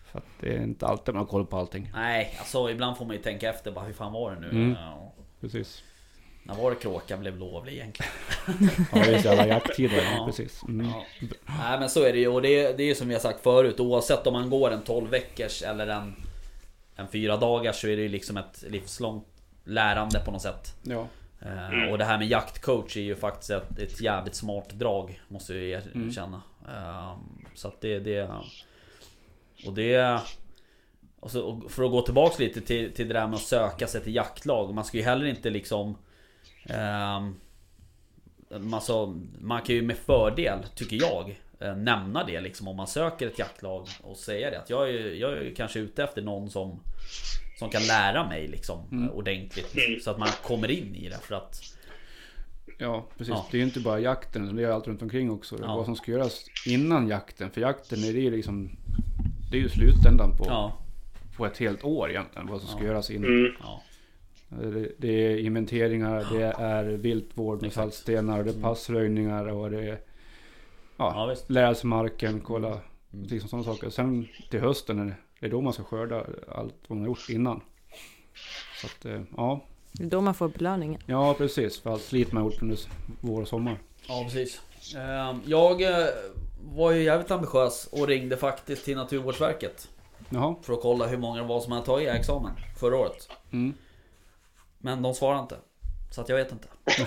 Speaker 2: För att det är inte alltid man har koll på allting.
Speaker 1: Nej, alltså ibland får man ju tänka efter bara hur fan var det nu?
Speaker 2: Mm.
Speaker 1: Ja,
Speaker 2: Precis.
Speaker 1: När var det kråkan blev lovlig egentligen?
Speaker 2: Ja, det är så jävla jakttider.
Speaker 1: Ja.
Speaker 2: Precis. Mm.
Speaker 1: Ja. Nej men så är det ju och det är, det är som vi har sagt förut oavsett om man går en 12 veckors eller en En 4 dagars så är det ju liksom ett livslångt lärande på något sätt.
Speaker 2: Ja.
Speaker 1: Eh, och det här med jaktcoach är ju faktiskt ett, ett jävligt smart drag Måste jag
Speaker 2: Mm.
Speaker 1: erkänna. Eh, så att det, det Och det och så, och för att gå tillbaks lite till, till det där med att söka sig till jaktlag Man ska ju heller inte liksom Alltså, man kan ju med fördel, tycker jag eh, Nämna det liksom om man söker ett jaktlag och säga det att jag är, jag är kanske ute efter någon som Som kan lära mig liksom
Speaker 2: Mm.
Speaker 1: ordentligt Så att man kommer in i det för att
Speaker 2: Ja, precis.
Speaker 1: Ja.
Speaker 2: Det är ju inte bara jakten, det är allt runt omkring också.
Speaker 1: Ja.
Speaker 2: Vad som ska göras innan jakten. För jakten är det ju liksom... Det är ju slutändan på,
Speaker 1: Ja,
Speaker 2: på ett helt år egentligen. Vad som ska
Speaker 1: Ja.
Speaker 2: göras innan.
Speaker 5: Mm.
Speaker 1: ja,
Speaker 2: Det, är inventeringar, det är viltvård med saltstenar, det är passröjningar och det är...
Speaker 1: ja
Speaker 2: Ja, marken, kolla.
Speaker 1: Mm.
Speaker 2: Liksom sådana saker. Sen till hösten, är det- då man ska skörda allt vad man har gjort innan. Så att, eh, ja.
Speaker 4: Det är då man får belöningen.
Speaker 2: Ja, precis. För allt slit man har gjort under vår och sommar.
Speaker 1: Ja precis Ehm, Jag eh, var ju jävligt ambitiös och ringde faktiskt till Naturvårdsverket
Speaker 2: Jaha.
Speaker 1: För att kolla hur många det var som hade tagit examen förra året
Speaker 2: Mm.
Speaker 1: Men de svarade inte Så att jag vet inte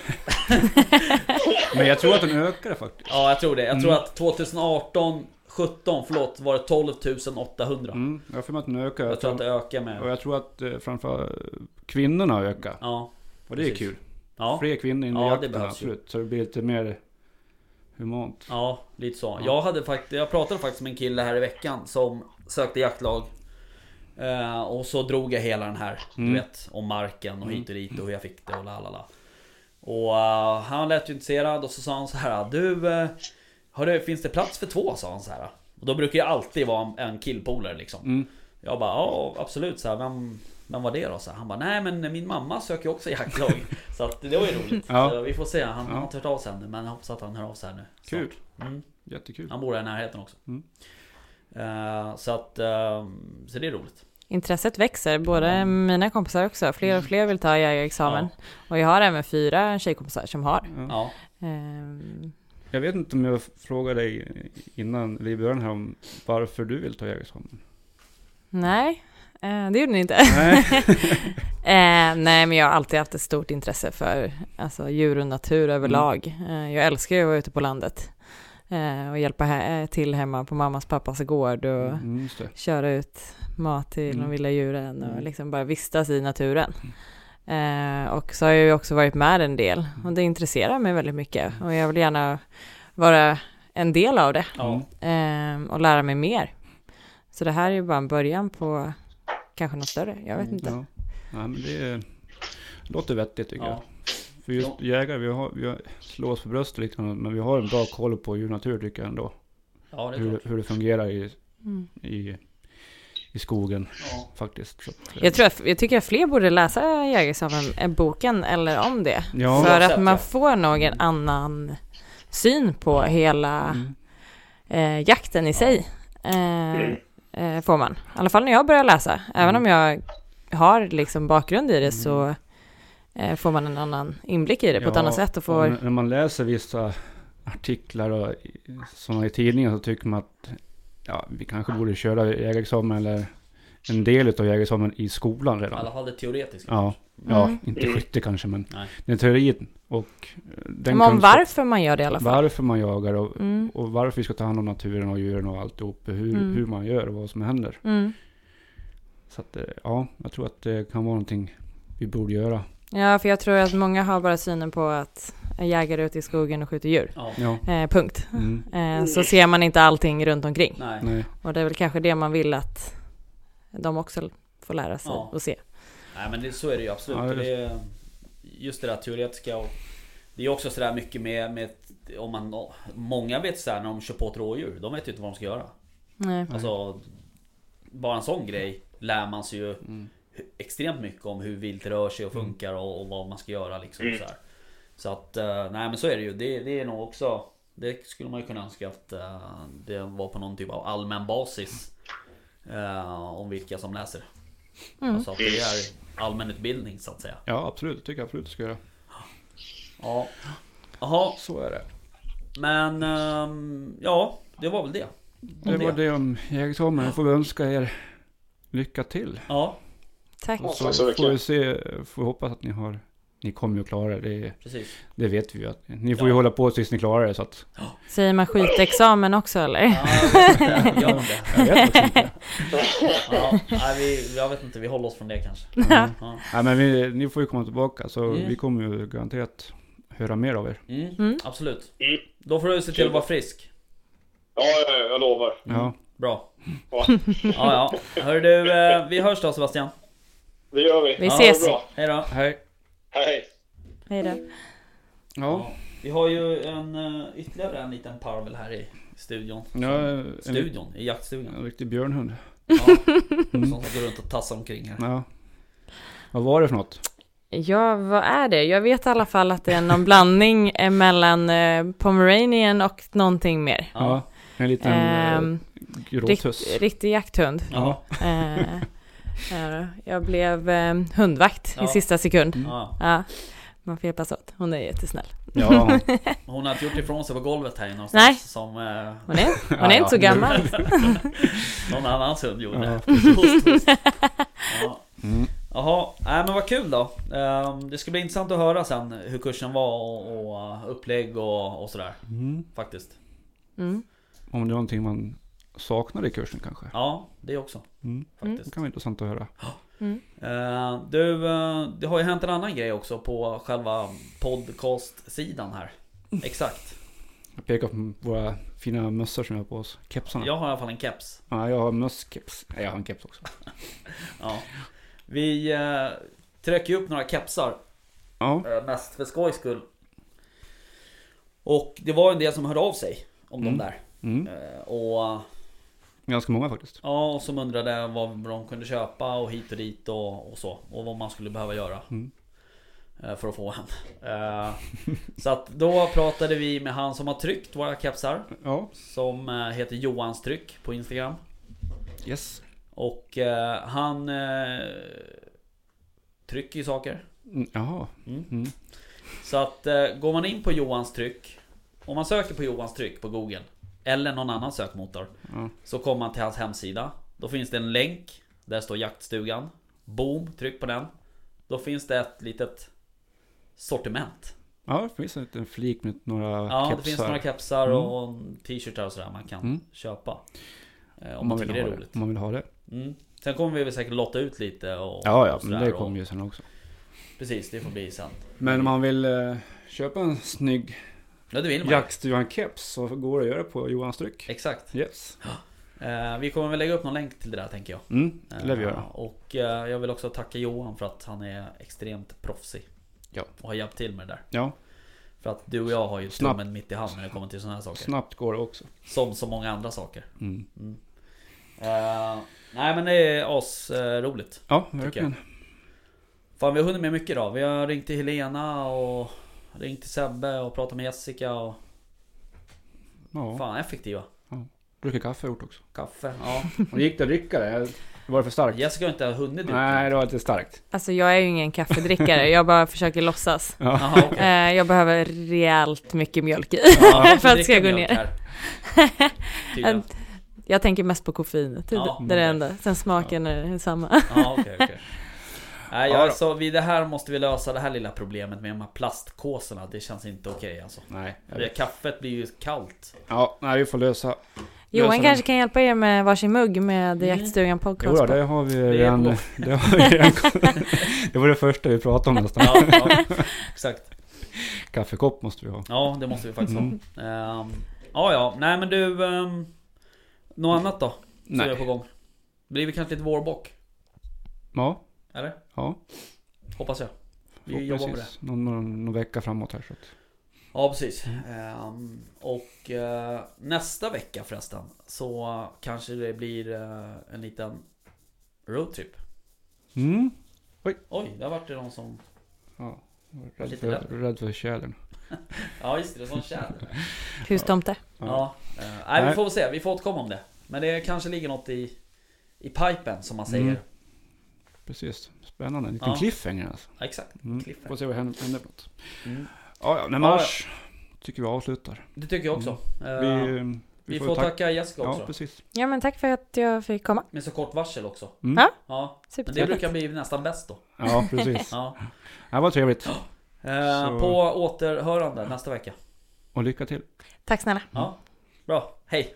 Speaker 2: Men jag tror att den ökade faktiskt.
Speaker 1: Ja jag tror det, jag tror
Speaker 2: Mm.
Speaker 1: att 2018 17 förlåt var det 12 800
Speaker 2: Mm. Jag har att den ökar.
Speaker 1: Jag tror att det ökar
Speaker 2: Och
Speaker 1: med
Speaker 2: jag tror att eh, framför kvinnorna ökar.
Speaker 1: Ja
Speaker 2: Och det är
Speaker 1: precis.
Speaker 2: kul.
Speaker 1: Ja,
Speaker 2: Fler kvinnor in i
Speaker 1: Ja, det
Speaker 2: jakten absolut. Så det blir lite mer humant.
Speaker 1: ja lite så
Speaker 2: Ja.
Speaker 1: Jag hade faktiskt, jag pratade faktiskt med en kille här i veckan som sökte jaktlag Eh, och så drog jag hela den här,
Speaker 2: Mm.
Speaker 1: du vet, om marken och
Speaker 2: Mm.
Speaker 1: hit och dit och hur jag fick det och la la la. Och eh, han lät ju intresserad och så sa han så här Du, uh, har det, finns det plats för två? sa han så här. Och då brukar jag alltid vara en, killpolare liksom.
Speaker 2: Mm.
Speaker 1: Jag bara ja absolut så här, vem, vem var det då? Så här, han bara nej men min mamma söker ju också jaktlag. så att det var ju roligt.
Speaker 2: Ja.
Speaker 1: Så vi får se, han
Speaker 2: Ja.
Speaker 1: har inte hört av sig ännu men jag hoppas att han hör av sig här nu.
Speaker 2: Kul.
Speaker 1: snart. Mm.
Speaker 2: Jättekul.
Speaker 1: Han bor här i närheten också.
Speaker 2: Mm.
Speaker 1: Eh, så att, eh, så det är roligt.
Speaker 4: Intresset växer, både
Speaker 1: Mm.
Speaker 4: mina kompisar också. Fler och fler vill ta jägarexamen. Och jag har även fyra tjejkompisar som har.
Speaker 2: Ja.
Speaker 1: Ja.
Speaker 4: Ehm,
Speaker 2: Jag vet inte om jag frågade dig innan, eller i början här om varför du vill ta jägarexamen.
Speaker 4: nej, eh, det gjorde ni inte.
Speaker 2: Nej.
Speaker 4: Eh, nej, men jag har alltid haft ett stort intresse för alltså, djur och natur överlag. Eh, jag älskar ju att vara ute på landet eh, och hjälpa he- till hemma på mammas pappas gård och
Speaker 2: Mm,
Speaker 4: köra ut mat till
Speaker 2: Mm.
Speaker 4: de vilda djuren och
Speaker 2: Mm.
Speaker 4: liksom bara vistas i naturen. Eh, och så har jag ju också varit med en del och det intresserar mig väldigt mycket och jag vill gärna vara en del av det
Speaker 1: Ja.
Speaker 2: Mm.
Speaker 4: eh, och lära mig mer. Så det här är ju bara en början på kanske något större, jag vet inte.
Speaker 2: Ja. Nej, men det är, låter vettigt tycker jag.
Speaker 1: Ja.
Speaker 2: För just jägare, vi, har, vi har, slår oss för bröstet liksom, men vi har en bra koll på djur och natur tycker jag ändå.
Speaker 1: ja, det
Speaker 2: Hur,
Speaker 1: klart.
Speaker 2: hur det fungerar i,
Speaker 4: Mm.
Speaker 2: i, i skogen
Speaker 1: Ja.
Speaker 2: faktiskt. Så,
Speaker 4: Jag, tror att, jag tycker att fler borde läsa Jägarexamen, boken eller om det.
Speaker 2: Ja.
Speaker 4: För att man får nog en annan syn på hela
Speaker 2: Mm.
Speaker 4: eh, jakten i sig. Eh, eh, får man. I alla fall när jag börjar läsa. Även om jag har liksom bakgrund i det så eh, får man en annan inblick i det på ett annat sätt och får...
Speaker 2: när man läser vissa artiklar och sådana i tidningen så tycker man att ja, vi kanske borde köra jägarexamen eller en del av jägarexamen i skolan
Speaker 1: I alla
Speaker 2: redan.
Speaker 1: fall det teoretiska.
Speaker 2: Ja, ja
Speaker 4: Mm.
Speaker 2: inte skytte kanske men
Speaker 1: Nej.
Speaker 2: den teorin och eh, den
Speaker 4: Men om
Speaker 2: kunskap-
Speaker 4: varför man gör det i alla fall.
Speaker 2: varför man jagar och,
Speaker 4: Mm.
Speaker 2: och varför vi ska ta hand om naturen och djuren och alltihop. Hur,
Speaker 4: Mm.
Speaker 2: hur man gör och vad som händer.
Speaker 4: Mm.
Speaker 2: Så att eh, ja, jag tror att det kan vara någonting vi borde göra.
Speaker 4: Ja, för jag tror att många har bara synen på att jägare ute i skogen och skjuter djur.
Speaker 1: Ja.
Speaker 4: Eh, punkt.
Speaker 2: Mm.
Speaker 4: Eh, så ser man inte allting runt omkring.
Speaker 1: Nej.
Speaker 2: Nej.
Speaker 4: Och det är väl kanske det man vill att de också får lära sig
Speaker 1: Ja.
Speaker 4: och se.
Speaker 1: Nej men det, så är det ju absolut.
Speaker 2: Ja, det
Speaker 1: är, just det där teoretiska och Det är också sådär mycket med, med om man, Många vet sådär när de kör på ett rådjur. De vet ju inte vad de ska göra.
Speaker 4: Nej.
Speaker 1: Alltså Bara en sån grej lär man sig ju
Speaker 2: Mm.
Speaker 1: Extremt mycket om hur vilt rör sig och funkar och, och vad man ska göra liksom
Speaker 5: Mm.
Speaker 1: så här. Så att, eh, nej men så är det ju. Det, det är nog också Det skulle man ju kunna önska att eh, det var på någon typ av allmän basis. eh, om vilka som läser.
Speaker 4: Mm.
Speaker 1: Alltså att det är allmänutbildning så att säga.
Speaker 2: Ja, absolut. Det tycker jag absolut du ska göra.
Speaker 1: Ja. Jaha,
Speaker 2: Så är det.
Speaker 1: men ehm, ja, det var väl det.
Speaker 2: Det var det om jägarexamen. Jag får önska er lycka till.
Speaker 1: Ja,
Speaker 4: Tack.
Speaker 2: Och så
Speaker 5: så mycket.
Speaker 2: får vi se, får vi hoppas att ni har, ni kommer ju att klara det. det.
Speaker 1: precis.
Speaker 2: Det vet vi ju att ni får ju
Speaker 1: Ja.
Speaker 2: hålla på tills ni klarar det så att.
Speaker 4: Säger man skitexamen också eller?
Speaker 1: Ja. Gör de det?
Speaker 2: Jag vet inte.
Speaker 1: Ja, nej, vi, jag vet inte, vi håller oss från det kanske.
Speaker 2: Ja.
Speaker 1: Ja.
Speaker 2: Nej men vi, ni får ju komma tillbaka så
Speaker 1: Mm.
Speaker 2: vi kommer ju garanterat höra mer av er.
Speaker 1: Mm,
Speaker 4: Mm.
Speaker 1: absolut.
Speaker 5: Mm.
Speaker 1: Då får du se till att vara frisk.
Speaker 5: Ja, jag, jag lovar.
Speaker 2: Ja,
Speaker 1: Bra.
Speaker 5: Ja.
Speaker 1: Ja, ja. Hör du, eh, vi hörs då Sebastian.
Speaker 5: Det gör vi.
Speaker 4: Vi
Speaker 1: Ja,
Speaker 4: ses.
Speaker 1: Hej då.
Speaker 2: hej.
Speaker 5: Hej.
Speaker 4: Hej då.
Speaker 2: Ja.
Speaker 1: Vi har ju en, eh, ytterligare en liten parvel här i studion.
Speaker 2: ja en,
Speaker 1: Studion, i jaktstugan.
Speaker 2: en riktig björnhund.
Speaker 1: Ja,
Speaker 2: Mm.
Speaker 1: som går runt och tassar omkring här.
Speaker 2: Ja. Vad var det för något?
Speaker 4: Ja, vad är det? Jag vet i alla fall att det är någon blandning eh, mellan eh, Pomeranian och någonting mer.
Speaker 2: Ja, en liten
Speaker 4: Ehm,
Speaker 2: äh, gråtuss.
Speaker 4: rikt, riktig jakthund.
Speaker 1: Ja.
Speaker 4: Eh, ja, jag blev eh, hundvakt
Speaker 1: Ja.
Speaker 4: i sista sekund.
Speaker 1: Ja.
Speaker 4: Ja, man får hjälpas åt. Hon är jättesnäll.
Speaker 2: Ja,
Speaker 1: Hon har inte gjort ifrån sig på golvet här någonstans.
Speaker 4: Nej.
Speaker 1: Som eh,
Speaker 4: Hon är, hon är
Speaker 2: Ja,
Speaker 4: inte så gammal.
Speaker 1: någon annans hund gjorde.
Speaker 2: Ja,
Speaker 1: Host, host. Ja.
Speaker 2: mm.
Speaker 1: Jaha, nej men vad kul då. Ehm, Det ska bli intressant att höra sen hur kursen var och, och uh, upplägg och, och sådär.
Speaker 2: Mm.
Speaker 1: Faktiskt.
Speaker 4: Mm.
Speaker 2: Om det är någonting man saknar i kursen kanske.
Speaker 1: Ja, det också.
Speaker 2: Mm. Det
Speaker 1: Faktiskt.
Speaker 2: kan vara intressant att höra.
Speaker 4: Mm.
Speaker 1: Eh, Du, eh, det har ju hänt en annan grej också på själva podcast-sidan här. Exakt.
Speaker 2: Jag pekar på våra fina mössor som vi har på oss. Kepsarna.
Speaker 1: Jag har i alla fall en keps.
Speaker 2: Ja, jag har mösskeps. Nej, jag har en keps också.
Speaker 1: Ja. Vi uh, trycker upp några kepsar.
Speaker 2: Ja.
Speaker 1: eh, mest för skojs skull. Och det var en del som hörde av sig om
Speaker 2: Mm.
Speaker 1: de där.
Speaker 2: Mm.
Speaker 1: Eh, Och
Speaker 2: Ganska många faktiskt.
Speaker 1: ja, och som undrade vad de kunde köpa och hit och dit och, och så. Och vad man skulle behöva göra.
Speaker 2: Mm.
Speaker 1: eh, För att få en. Eh, Så att då pratade vi med han som har tryckt våra kepsar.
Speaker 2: Ja.
Speaker 1: Som eh, heter Johans tryck på Instagram.
Speaker 2: Yes.
Speaker 1: Och han trycker ju saker.
Speaker 2: Mm, Jaha.
Speaker 1: Mm.
Speaker 2: Mm.
Speaker 1: Så att går man in på Johans tryck Om man söker på Johans tryck på Google Eller någon annan sökmotor
Speaker 2: Ja.
Speaker 1: Så kommer man till hans hemsida Då finns det en länk Där står jaktstugan Boom, tryck på den Då finns det ett litet Sortiment
Speaker 2: Ja, det finns en liten flik med några
Speaker 1: Ja,
Speaker 2: kepsar.
Speaker 1: det finns några kepsar
Speaker 2: Mm.
Speaker 1: och t-shirtar och sådär man kan
Speaker 2: Mm.
Speaker 1: köpa eh, Om,
Speaker 2: om man
Speaker 1: tycker det är
Speaker 2: det.
Speaker 1: roligt
Speaker 2: Om man vill ha det.
Speaker 1: mm. Sen kommer vi väl säkert lotta ut lite och
Speaker 2: Ja, ja,
Speaker 1: och
Speaker 2: men det kommer ju sen också.
Speaker 1: Precis, det får bli sen
Speaker 2: Men om man vill eh, köpa en snygg
Speaker 1: Ja, det vill man ju.
Speaker 2: jaktstugan-keps så går det att göra på Johans tryck.
Speaker 1: Exakt
Speaker 2: Yes.
Speaker 1: Eh, Vi kommer väl lägga upp någon länk till det där tänker jag.
Speaker 2: Mm, det lär vi
Speaker 1: Eh,
Speaker 2: göra.
Speaker 1: Och eh, jag vill också tacka Johan för att han är extremt proffsig.
Speaker 2: Ja.
Speaker 1: Och har hjälpt till med det där.
Speaker 2: Ja,
Speaker 1: För att du och jag har ju
Speaker 2: Snabbt.
Speaker 1: tummen mitt i handen när det kommer till sådana här saker.
Speaker 2: snabbt går det också.
Speaker 1: Som så många andra saker.
Speaker 2: Mm.
Speaker 1: Eh, nej men det är as eh, roligt.
Speaker 2: Ja, verkligen.
Speaker 1: Fan vi har hunnit med mycket idag. Vi har ringt till Helena och ringt till Sebbe och pratat med Jessica och
Speaker 2: Ja,
Speaker 1: fan effektiva.
Speaker 2: druckit kaffe har jag gjort också.
Speaker 1: Kaffe, ja.
Speaker 2: Och gick det att dricka det? Var det för starkt?
Speaker 1: Jessica har inte hunnit dricka.
Speaker 2: Nej, det var lite starkt.
Speaker 4: Alltså jag är ju ingen kaffedrickare, jag bara försöker låtsas.
Speaker 2: Ja.
Speaker 1: Jaha, okej.
Speaker 4: Eh, jag behöver rejält mycket mjölk i.
Speaker 1: Ja,
Speaker 4: för att det ska gå ner. Jag tänker mest på koffeinet, det,
Speaker 1: Ja,
Speaker 4: det är det enda. Sen smaken är samma.
Speaker 1: Ja, okej, okej. Nej,
Speaker 2: Ja
Speaker 1: jag,
Speaker 2: då.
Speaker 1: så vi, det här måste vi lösa, det här lilla problemet med de här plastkåsorna. Det känns inte okej alltså.
Speaker 2: Nej.
Speaker 1: Det, kaffet blir ju kallt.
Speaker 2: Ja, nej, vi får lösa.
Speaker 4: Johan
Speaker 2: Lösa
Speaker 4: kanske kan hjälpa er med varsin mugg med
Speaker 1: Mm.
Speaker 4: Jaktstugan
Speaker 2: Jo,
Speaker 4: podcast
Speaker 2: då,
Speaker 4: på.
Speaker 2: det har vi
Speaker 1: är
Speaker 2: redan.
Speaker 1: på
Speaker 2: Det, har vi redan det var det första vi pratade om nästan.
Speaker 1: Ja, ja exakt.
Speaker 2: Kaffekopp måste vi ha.
Speaker 1: Ja, det måste vi faktiskt
Speaker 2: Mm.
Speaker 1: ha. Ehm, ja, ja. Nej men du... Um, något annat då? Som är
Speaker 2: Nej.
Speaker 1: på gång? Blir vi kanske lite vårbock?
Speaker 2: Ja,
Speaker 1: Eller?
Speaker 2: ja.
Speaker 1: Hoppas jag. Vi jobbar med det.
Speaker 2: Någon, någon, någon vecka framåt här så att.
Speaker 1: Ja precis. Ehm, och eh, nästa vecka förresten så kanske det blir eh, en liten roadtrip.
Speaker 2: Mm.
Speaker 1: Oj, där vart det någon som...
Speaker 2: Ja. Rädd
Speaker 1: Lite
Speaker 2: för,
Speaker 1: rädd.
Speaker 2: rädd för tjädern.
Speaker 1: Ja just det, det är sån tjäder.
Speaker 4: Hustomte.
Speaker 1: Ja. eh, nej vi får väl se, vi får återkomma om det. Men det kanske ligger något i, i pipen som man säger.
Speaker 2: Mm. Precis. Spännande. En liten
Speaker 1: Ja.
Speaker 2: cliffhanger alltså.
Speaker 1: Ja, exakt.
Speaker 2: Mm.
Speaker 1: Cliffhanger.
Speaker 2: Får se vad händer, händer något.
Speaker 1: Mm.
Speaker 2: Ja, ja.
Speaker 1: Ja,
Speaker 2: mars tycker vi avslutar.
Speaker 1: Det tycker jag också. Eh,
Speaker 2: Vi,
Speaker 1: vi,
Speaker 2: vi,
Speaker 1: får, tacka Jessica också.
Speaker 2: Ja, precis.
Speaker 4: Ja men tack för att jag fick komma.
Speaker 1: Med så kort varsel också.
Speaker 2: Mm.
Speaker 4: Ja.
Speaker 1: Ja, men det brukar bli nästan bäst då.
Speaker 2: Ja, precis.
Speaker 1: Ja.
Speaker 2: Det var trevligt.
Speaker 1: Eh, På återhörande nästa vecka.
Speaker 2: Och lycka till.
Speaker 4: Tack snälla.
Speaker 1: Ja, bra. Hej!